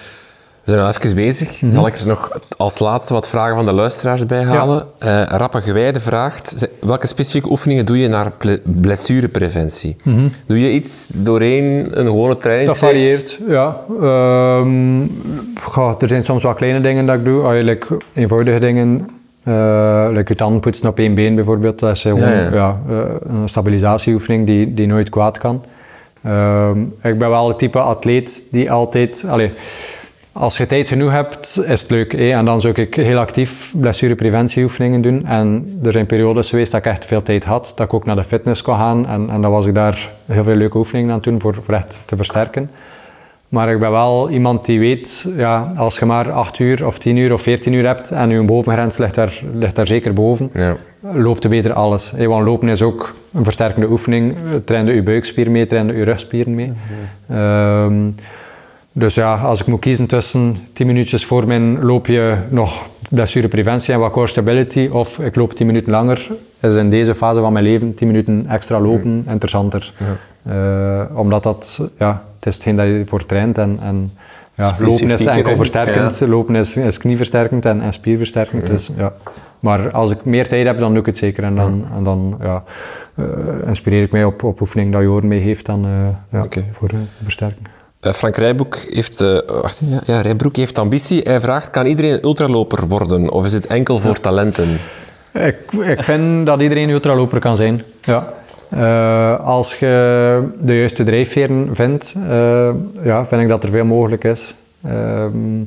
Ja. We zijn al even bezig. Mhm. Zal ik er nog als laatste wat vragen van de luisteraars bij halen? Eh Rappe Gewijde vraagt, welke specifieke oefeningen doe je naar blessurepreventie? Doe je iets doorheen een gewone Dat trainingsweek? varieert, ja. Ehm, goh, er zijn soms wel kleine dingen dat ik doe. Like eenvoudige dingen. eh like je tanden poetsen op één been bijvoorbeeld. Dat is gewoon Ja, ja. ja, eh, een stabilisatieoefening die, die nooit kwaad kan. Ehm, ik ben wel het type atleet die altijd... Allee, als je tijd genoeg hebt, is het leuk. En dan zou ik heel actief blessurepreventieoefeningen doen. En er zijn periodes geweest dat ik echt veel tijd had, dat ik ook naar de fitness kon gaan. En, en dan was ik daar heel veel leuke oefeningen aan doen voor, voor echt te versterken. Maar ik ben wel iemand die weet, ja, als je maar 8 uur of 10 uur of 14 uur hebt en je bovengrens ligt daar, ligt daar zeker boven, Ja. loopt er beter alles. Want lopen is ook een versterkende oefening. Trainde je buikspier mee, trainde je rugspieren mee. Ehm, dus ja, als ik moet kiezen tussen 10 minuutjes voor mijn loopje nog blessurepreventie en wat core stability, of ik loop 10 minuten langer, is in deze fase van mijn leven 10 minuten extra lopen interessanter. Eh, omdat dat, ja, het is hetgeen dat je voor traint en, en ja, lopen is Specifieker, enkel hè? versterkend, lopen is, is knieversterkend en, en spierversterkend. Dus, ja. Maar als ik meer tijd heb, dan doe ik het zeker. En dan, en dan ja, eh, inspireer ik mij op, op oefening dat Joren mee heeft dan, eh, ja, voor te versterken. Eh, Frank Rijbroek heeft, eh, wacht, ja, ja, Rijbroek heeft ambitie. Hij vraagt, kan iedereen een ultraloper worden? Of is het enkel voor talenten? Ik, ik vind dat iedereen ultraloper kan zijn. Ja. Eh, als je de juiste drijfveren vindt, eh, ja, vind ik dat er veel mogelijk is. Ehm,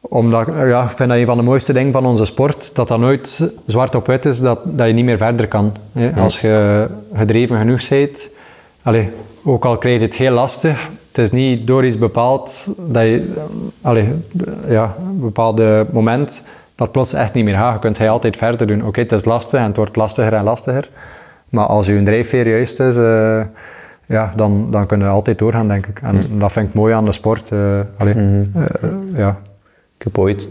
omdat, eh, ja, ik vind dat een van de mooiste dingen van onze sport, dat dat nooit zwart op wit is, dat, dat je niet meer verder kan. hè. Als je gedreven genoeg bent, allee, ook al krijg je het heel lastig, het is niet door iets bepaald dat je, allee, ja, een bepaalde moment dat plots echt niet meer gaat. Je kunt hij altijd verder doen. Oké, het is lastig en het wordt lastiger en lastiger. Maar als je drijfveer juist is, eh, ja, dan, dan kun je altijd doorgaan, denk ik. En dat vind ik mooi aan de sport. eh, ja. Ik heb ooit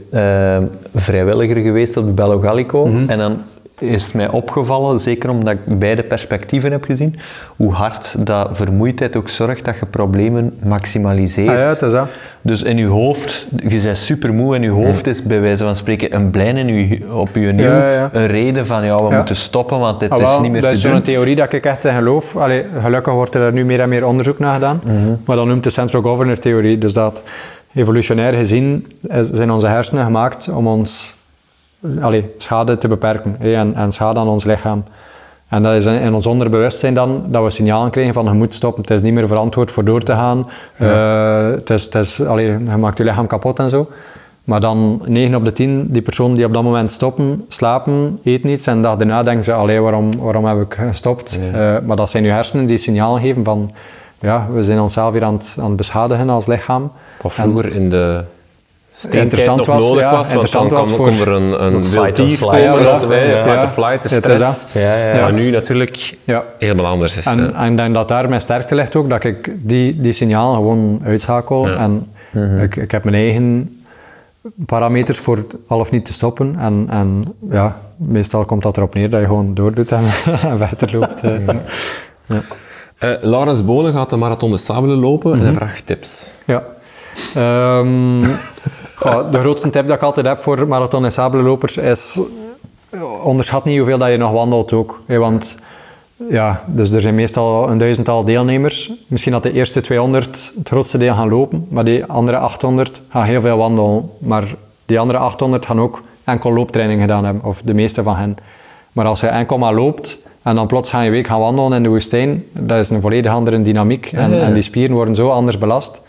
vrijwilliger geweest op de Bello Gallico. En dan is mij opgevallen, zeker omdat ik beide perspectieven heb gezien, hoe hard dat vermoeidheid ook zorgt dat je problemen maximaliseert. Ah ja, het is dat. Dus in je hoofd, je bent supermoe en je hoofd is bij wijze van spreken een plein in je, op je nieuw, Ja, ja. een reden van ja, we moeten stoppen, want dit Ah, is niet meer dat te is doen. zo'n theorie dat ik echt in geloof. Allee, gelukkig wordt er nu meer en meer onderzoek naar gedaan. Maar dat noemt de Central Governor theorie. Dus dat evolutionair gezien is- zijn onze hersenen gemaakt om ons allee, schade te beperken en, en schade aan ons lichaam. En dat is in in ons onderbewustzijn dan dat we signalen krijgen van je moet stoppen, het is niet meer verantwoord voor door te gaan. Eh, het is, het is, allee, je maakt je lichaam kapot en zo. Maar dan 9 op de 10, die personen die op dat moment stoppen, slapen, eten iets en de dag daarna denken ze, allee, waarom, waarom heb ik gestopt? Eh, maar dat zijn je hersenen die signaal geven van, ja, we zijn onszelf weer aan het, aan het beschadigen als lichaam. Wat vroeger in de Interessant nog was, nodig ja, was, want dan was voor- om er een, een flight, komen, ja. hè, Ja. fight or flight, de stress. Ja, ja, ja. Maar nu natuurlijk Ja. helemaal anders is. En, en ik denk dat daar mijn sterkte ligt ook, dat ik die, die signalen gewoon uitschakel. En ik, ik heb mijn eigen parameters voor het al of niet te stoppen. En, en ja, meestal komt dat erop neer dat je gewoon doordoet en, en verder loopt. eh. Eh, Laurens Bonen gaat de Marathon de Sabelen lopen en hij vraagt tips. Ja. Ehm, goh, de grootste tip dat ik altijd heb voor marathon- en sabelenlopers is onderschat niet hoeveel dat je nog wandelt ook. hè, want ja, dus er zijn meestal een duizendtal deelnemers. Misschien dat de eerste 200 het grootste deel gaan lopen, maar die andere 800 gaan heel veel wandelen. Maar die andere 800 gaan ook enkel looptraining gedaan hebben, of de meeste van hen. Maar als je enkel maar loopt en dan plots ga je een week gaan wandelen in de woestijn, dat is een volledig andere dynamiek. En, en die spieren worden zo anders belast,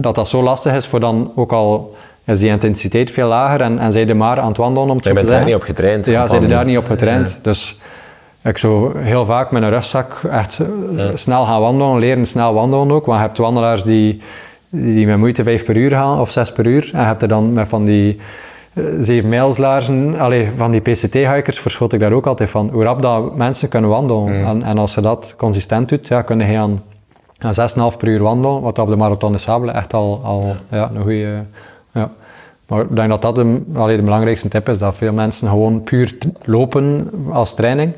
dat dat zo lastig is voor dan ook al is die intensiteit veel lager en, en zij er maar aan het wandelen om het Je zo te bent daar zeggen. niet op getraind. Ja, op zij er daar niet op getraind. Dus ik zou heel vaak met een rugzak echt eh, snel gaan wandelen, leren snel wandelen ook. Want je hebt wandelaars die, die met moeite 5 per uur gaan of 6 per uur. En je hebt er dan met van die eh, 7 mijlslaarzen, allee, van die PCT-hikers verschot ik daar ook altijd van. Hoe rap dat mensen kunnen wandelen. En, en als je dat consistent doet, ja, kun je aan, aan 6,5 per uur wandelen. Wat op de Marathon de Sable echt al, al ja, een goede... Ja. Maar ik denk dat dat de, allee, de belangrijkste tip is, dat veel mensen gewoon puur lopen als training.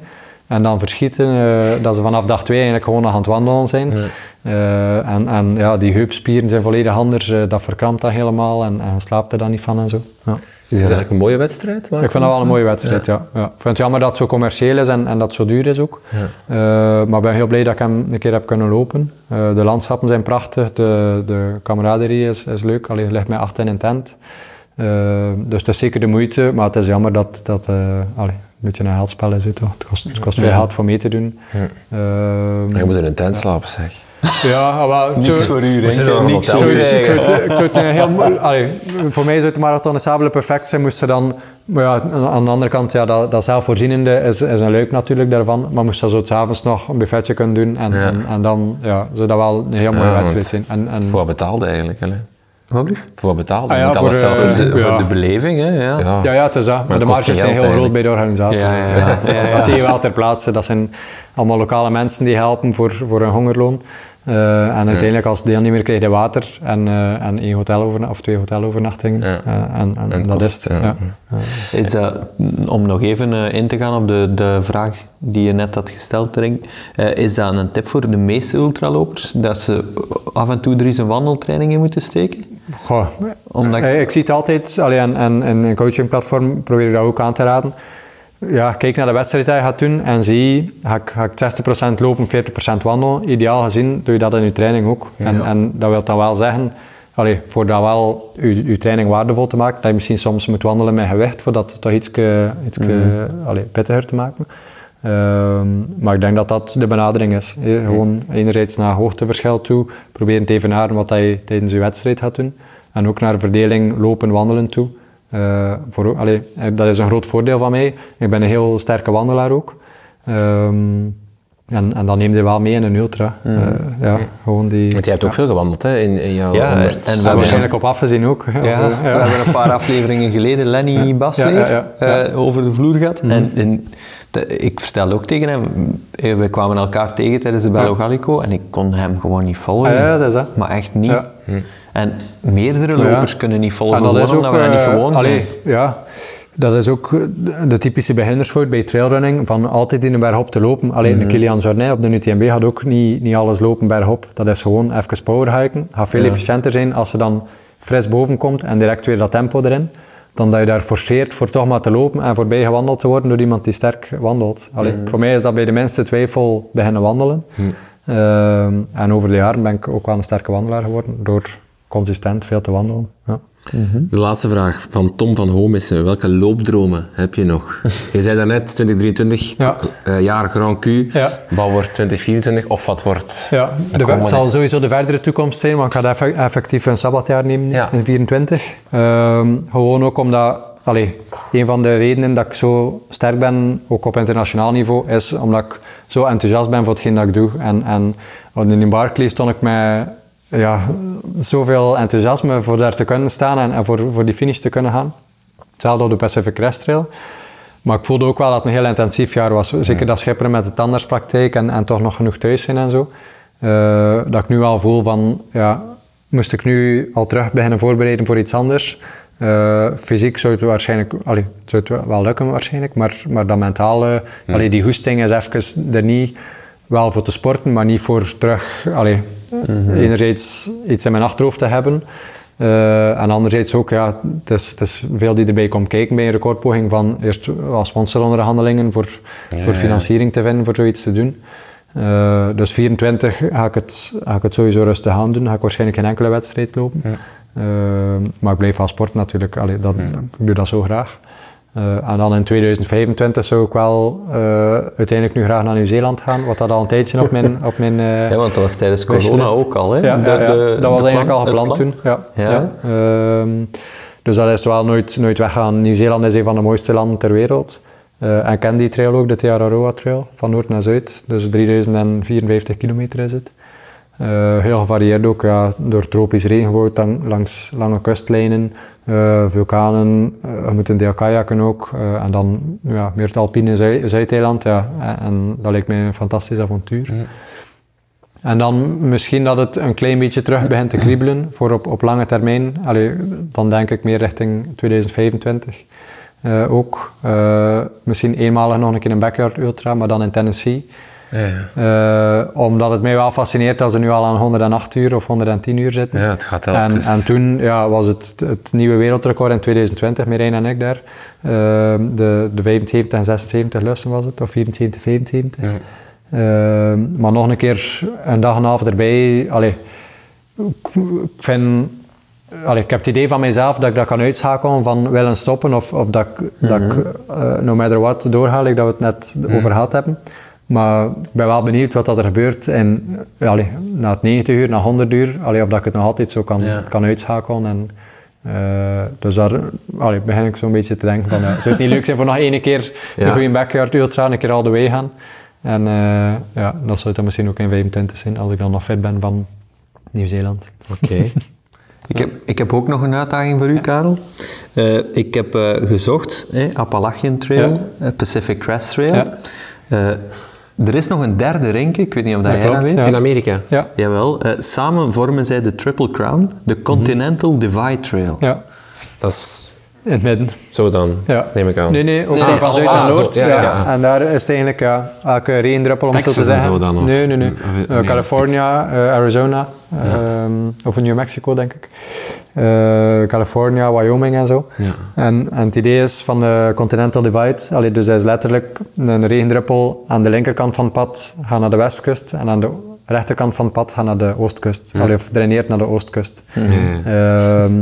En dan verschieten, eh, dat ze vanaf dag twee eigenlijk gewoon nog aan het wandelen zijn. Eh, en, en ja, die heupspieren zijn volledig anders, eh, dat verkrampt dan helemaal en, en slaapt er dan niet van en zo. Ja. Is dat eigenlijk een mooie wedstrijd? Ik vind dat wel een mooie wedstrijd, ja. ja. Ik vind het jammer dat het zo commercieel is en, en dat het zo duur is ook. Eh, maar ik ben heel blij dat ik hem een keer heb kunnen lopen. Eh, de landschappen zijn prachtig, de, de camaraderie is, is leuk. Allee, je ligt met acht in een tent. Eh, dus het is zeker de moeite, maar het is jammer dat dat eh, allee, een beetje een geldspel is. toch? Het kost, het kost veel geld voor mee te doen. Je moet in een tent slapen, zeg. Ja, maar Niks voor u, Niks hotel voor u. Voor mij zou het Marathon de Sable perfect zijn, moest ze dan... Maar ja, aan de andere kant, ja, dat, dat zelfvoorzienende is, is een leuk natuurlijk daarvan, maar moest dat zo s'avonds nog een buffetje kunnen doen en, Ja. en, en dan ja, zou dat wel een heel mooie Ja, wedstrijd zijn. En, en, Voor betaalde eigenlijk, hè? Wat blieft? Voor? Ah ja, moet voor zelf Voor de, voor de beleving, hè? Ja. Ja. ja, ja, het is dat. Maar de marges zijn heel groot bij de organisator. Ja, ja, ja. Ja, ja. Dat zie je wel ter plaatse. Dat zijn allemaal lokale mensen die helpen voor, voor een hongerloon. Eh, en uiteindelijk als deelnemer krijg je water en, eh, en één hoteloverna- of twee hotelovernachtingen. Ja. Eh, en, en, En dat kost, is het. ja. Ja. Is dat, om nog even eh, in te gaan op de, de vraag die je net had gesteld, Rink, eh, is dat een tip voor de meeste ultralopers? Dat ze af en toe er eens een wandeltraining in moeten steken? Goh, Omdat ik- ik zie het altijd, allee, en, en, en een coachingplatform probeer ik dat ook aan te raden. Ja, kijk naar de wedstrijd die je gaat doen en zie, ga ik, ga ik 60% lopen, 40% wandelen. Ideaal gezien doe je dat in je training ook. En, en dat wil dan wel zeggen, allee, voor dat wel je, je training waardevol te maken, dat je misschien soms moet wandelen met gewicht, voor dat toch iets, allee, pittiger te maken. Ehm, maar ik denk dat dat de benadering is. Gewoon enerzijds naar hoogteverschil toe, proberen te evenaren wat je tijdens je wedstrijd gaat doen. En ook naar de verdeling lopen-wandelen toe. Eh, voor, allee, eh, dat is een groot voordeel van mij. Ik ben een heel sterke wandelaar ook. Ehm, en, en dat neemt je wel mee in een ultra. Eh, ja, gewoon die, Want jij hebt ook veel gewandeld, hè? In, in jouw Ja, 100 en we en hebben- waarschijnlijk op afgezien ook. Ja, we hebben een paar afleveringen geleden Lenny Basleer Ja, ja, ja. eh, over de vloer gehad. En, en de- ik vertelde ook tegen hem, eh, we kwamen elkaar tegen tijdens de Bello Gallico en ik kon hem gewoon niet volgen. Ah, ja, dat is dat. Maar echt niet. Ja. En meerdere Ja. lopers kunnen niet volgen, En dat is ook, omdat we dat niet eh, gewoon allee, zijn. Ja, dat is ook de- typische beginnersfout bij trailrunning, van altijd in een bergop te lopen. Alleen Mhm. de Kilian Jornet op de UTMB gaat ook niet, niet alles lopen bergop. Dat is gewoon even powerhiken. gaat veel efficiënter zijn als ze dan fris boven komt en direct weer dat tempo erin. Dan dat je daar forceert voor toch maar te lopen en voorbij gewandeld te worden door iemand die sterk wandelt. Allee, Mhm. Voor mij is dat bij de minste twijfel beginnen wandelen. Ehm, en over de jaren ben ik ook wel een sterke wandelaar geworden door consistent veel te wandelen. Ja. De laatste vraag van Tom van Homissen. Welke loopdromen heb je nog? je zei daarnet 2023, Ja. eh, jaar Grand Q. Ja. Wat wordt 2024 of wat wordt... Ja, de, het zal sowieso de verdere toekomst zijn, want ik ga effe- effectief een sabbatjaar nemen Ja. in 24. Ehm, gewoon ook omdat, allee, een van de redenen dat ik zo sterk ben, ook op internationaal niveau, is omdat ik zo enthousiast ben voor hetgeen dat ik doe. En, en in Barclay stond ik met ja, zoveel enthousiasme voor daar te kunnen staan en, en voor, voor die finish te kunnen gaan. Hetzelfde op de Pacific Crest Trail. Maar ik voelde ook wel dat het een heel intensief jaar was. Zeker dat schipperen met de tandartspraktijk en, en toch nog genoeg thuis zijn en zo. Eh, dat ik nu al voel van, ja, moest ik nu al terug beginnen voorbereiden voor iets anders. Eh, fysiek zou het waarschijnlijk, allee, zou het wel lukken waarschijnlijk, maar, maar dat mentale, allee, die hoesting is even er niet wel voor te sporten, maar niet voor terug, allee, enerzijds iets in mijn achterhoofd te hebben. Eh, en anderzijds ook, ja, het is, het is veel die erbij komt kijken bij een recordpoging van eerst als sponsoronderhandelingen voor, voor financiering te vinden voor zoiets te doen. Eh, dus 24 ga ik, het, ga ik het sowieso rustig aan doen. Ga ik waarschijnlijk geen enkele wedstrijd lopen. Eh, maar ik blijf wel sporten natuurlijk. Allee, dat, Ik doe dat zo graag. Eh, en dan in 2025 zou ik wel eh, uiteindelijk nu graag naar Nieuw-Zeeland gaan, wat dat al een tijdje op mijn... Op mijn eh, Ja, want dat was tijdens corona wishlist. ook al, hè? Ja, De- ja, ja. de- dat was eigenlijk plan- al gepland plan. toen. Ja. Ja. Ehm, dus dat is wel nooit, nooit weggaan. Nieuw-Zeeland is een van de mooiste landen ter wereld. En ik ken die trail ook, de Te Araroa Trail, van noord naar zuid. Dus 3054 kilometer is het. Eh, heel gevarieerd ook, ja, door tropisch regenwoud dan langs lange kustlijnen, eh, vulkanen, eh, je moet een deel kajakken ook. en dan ja, meer het alpine Zui- Zuideiland. Ja, en, en dat lijkt mij een fantastisch avontuur. En dan misschien dat het een klein beetje terug begint te kriebelen voor op, op lange termijn. Allee, dan denk ik meer richting 2025. eh, ook. Misschien eenmalig nog een keer een backyard ultra, maar dan in Tennessee. Ja, Eh, omdat het mij wel fascineert dat ze nu al aan 108 uur of 110 uur zitten. ja het gaat wel. En, en toen ja, was het het nieuwe wereldrecord in 2020, Merijn en ik daar. Eh, de, de 75 en 76 lussen was het, of 74, 75. Ja. Eh, maar nog een keer een dag en een half erbij. Allee, ik ik vind... Allee, ik heb het idee van mezelf dat ik dat kan uitschakelen van willen stoppen of, of dat, ik- dat ik eh, no matter what doorga, like dat we het net over gehad hebben. Maar ik ben wel benieuwd wat dat er gebeurt en, eh, allee, na het 90 uur, na 100 uur, allee, of dat ik het nog altijd zo kan, Ja. kan uitschakelen. En, eh, dus daar allee, begin ik zo'n beetje te denken van, eh, zou het niet leuk zijn voor nog één keer Ja. een goede backyard ultra, een keer all the way gaan. En eh, ja, dat zou het dan misschien ook in 25 zijn, als ik dan nog fit ben van Nieuw-Zeeland. Oké. Ik heb, ik heb ook nog een uitdaging voor u, Karel. Eh, ik heb eh, gezocht, eh, Appalachian Trail, Pacific Crest Trail. Ja. Eh, er is nog een derde rinke, ik weet niet of dat Dat jij dat klopt, weet. ja. In Amerika. Ja. Jawel, eh, samen vormen zij de Triple Crown, de Continental Divide Trail. Ja, Dat is in het midden. zo dan, Ja. neem ik aan. Nee, nee, ook Nee, van zuid naar zo, noord. ja, Ja, ja. En daar is het eigenlijk ja, elke regendruppel, om zo te zeggen. zo dan, of- Nee, nee, nee. nee, California, eh, Arizona, ehm, of in New Mexico, denk ik. Eh, California, Wyoming en zo. Ja. En, en het idee is van de Continental Divide, allee, dus dat is letterlijk een regendruppel aan de linkerkant van het pad gaat naar de westkust en aan de rechterkant van het pad gaat naar de oostkust. Allee, of draineert naar de oostkust. Ehm,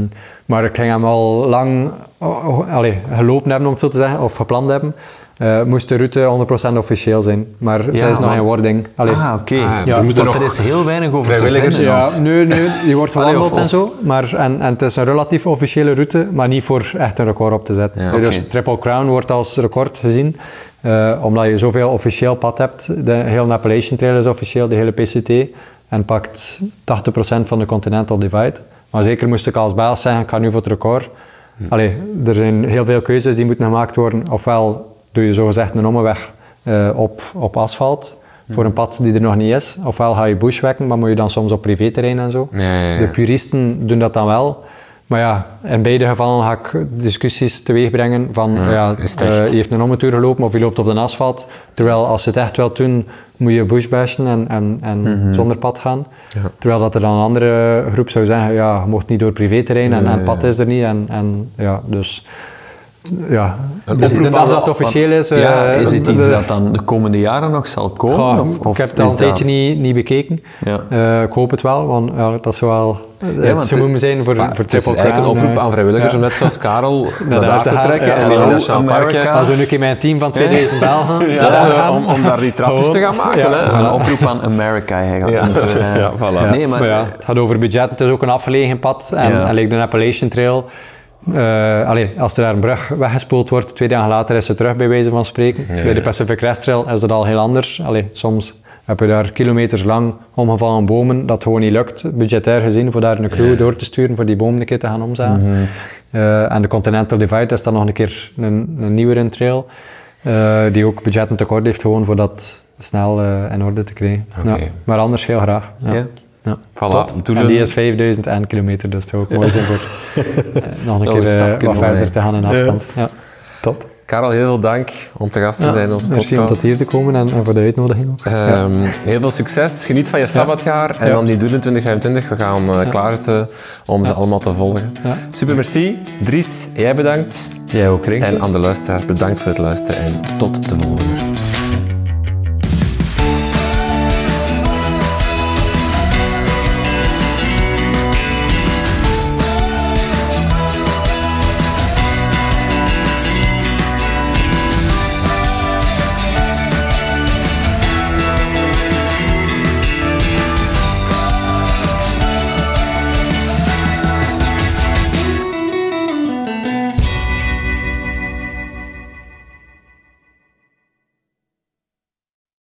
maar ik ging hem al lang oh, oh, allee, gelopen hebben, om het zo te zeggen, of gepland hebben. Eh, moest de route 100% officieel zijn, maar zij is nog maar- in wording. Allee, Ah, oké. Ah, Ja, er nog er is heel weinig over te vrijwilligers- zeggen. ja, nee, nee, die wordt Allee, gewandeld of- en zo. Maar, en, en het is een relatief officiële route, maar niet voor echt een record op te zetten. Ja, Dus. Triple Crown wordt als record gezien, eh, omdat je zoveel officieel pad hebt. De hele Appalachian Trail is officieel, de hele PCT, en pakt 80% van de Continental Divide. Maar zeker moest ik als Belg zeggen, ik ga nu voor het record. Allee, er zijn heel veel keuzes die moeten gemaakt worden. Ofwel doe je zogezegd een omweg eh, op, op asfalt, voor een pad die er nog niet is. Ofwel ga je bushwacken, maar moet je dan soms op privéterrein en zo. Ja, ja, ja. De puristen doen dat dan wel. Maar ja, in beide gevallen ga ik discussies teweeg brengen van ja, echt? je heeft een omtoer gelopen of je loopt op de asfalt. Terwijl als je het echt wilt doen, moet je bushbashen en, en, en zonder pad gaan. Terwijl dat er dan een andere groep zou zeggen, ja, je mocht niet door privéterrein en, en pad is er niet. En, en ja, dus ja, Een dag aan- dat het officieel is... Ja, eh, is het de- iets dat dan de komende jaren nog zal komen? Goh, of, of ik heb het al is een dat- tijdje niet, niet bekeken. Ja. Eh, ik hoop het wel, want ja, dat zou wel Ja, het zou moeten zijn voor, Maar voor het is Triple eigenlijk een oproep eh. aan vrijwilligers Ja. om net zoals Karel naar daar te trekken ja. en die Hallo, nationaal America. parken. Als we nu met een team van 2000 Belgen Ja, eh, om, om daar die trapjes te gaan maken. ja. hè. Dat is een oproep aan America eigenlijk. Ja. Eh, voilà. Nee, maar, het gaat over budget. Het is ook een afgelegen pad. En, en like de Appalachian Trail, allee, als er daar een brug weggespoeld wordt, twee dagen later is ze terug, bij wijze van spreken. Bij de Pacific Crest Trail is dat al heel anders. Allee, soms heb je daar kilometers lang omgevallen bomen, dat gewoon niet lukt, budgetair gezien, voor daar een crew door te sturen, voor die bomen een keer te gaan omzagen. Mhm. Eh, en de Continental Divide is dan nog een keer een, een nieuwere trail, eh, die ook budgetten tekort heeft, gewoon voor dat snel in orde te krijgen. Maar anders heel graag. Ja. Voilà. En die is 5000 en kilometer, dus het zou ook mooi zijn voor nog een keer een eh, stapje wat verder te gaan in afstand. Ja. Top. Karel, heel veel dank om te gast te zijn in onze Merci om podcast. tot hier te komen en, en voor de uitnodiging. Ehm, Heel veel succes. Geniet van je sabbatjaar. En Ja. dan die doelen 2025. We gaan eh klaarzitten om ze allemaal te volgen. Ja. Super, merci. Dries, jij bedankt. Jij ook, Rick. En aan de luisteraar, bedankt voor het luisteren. En tot de volgende.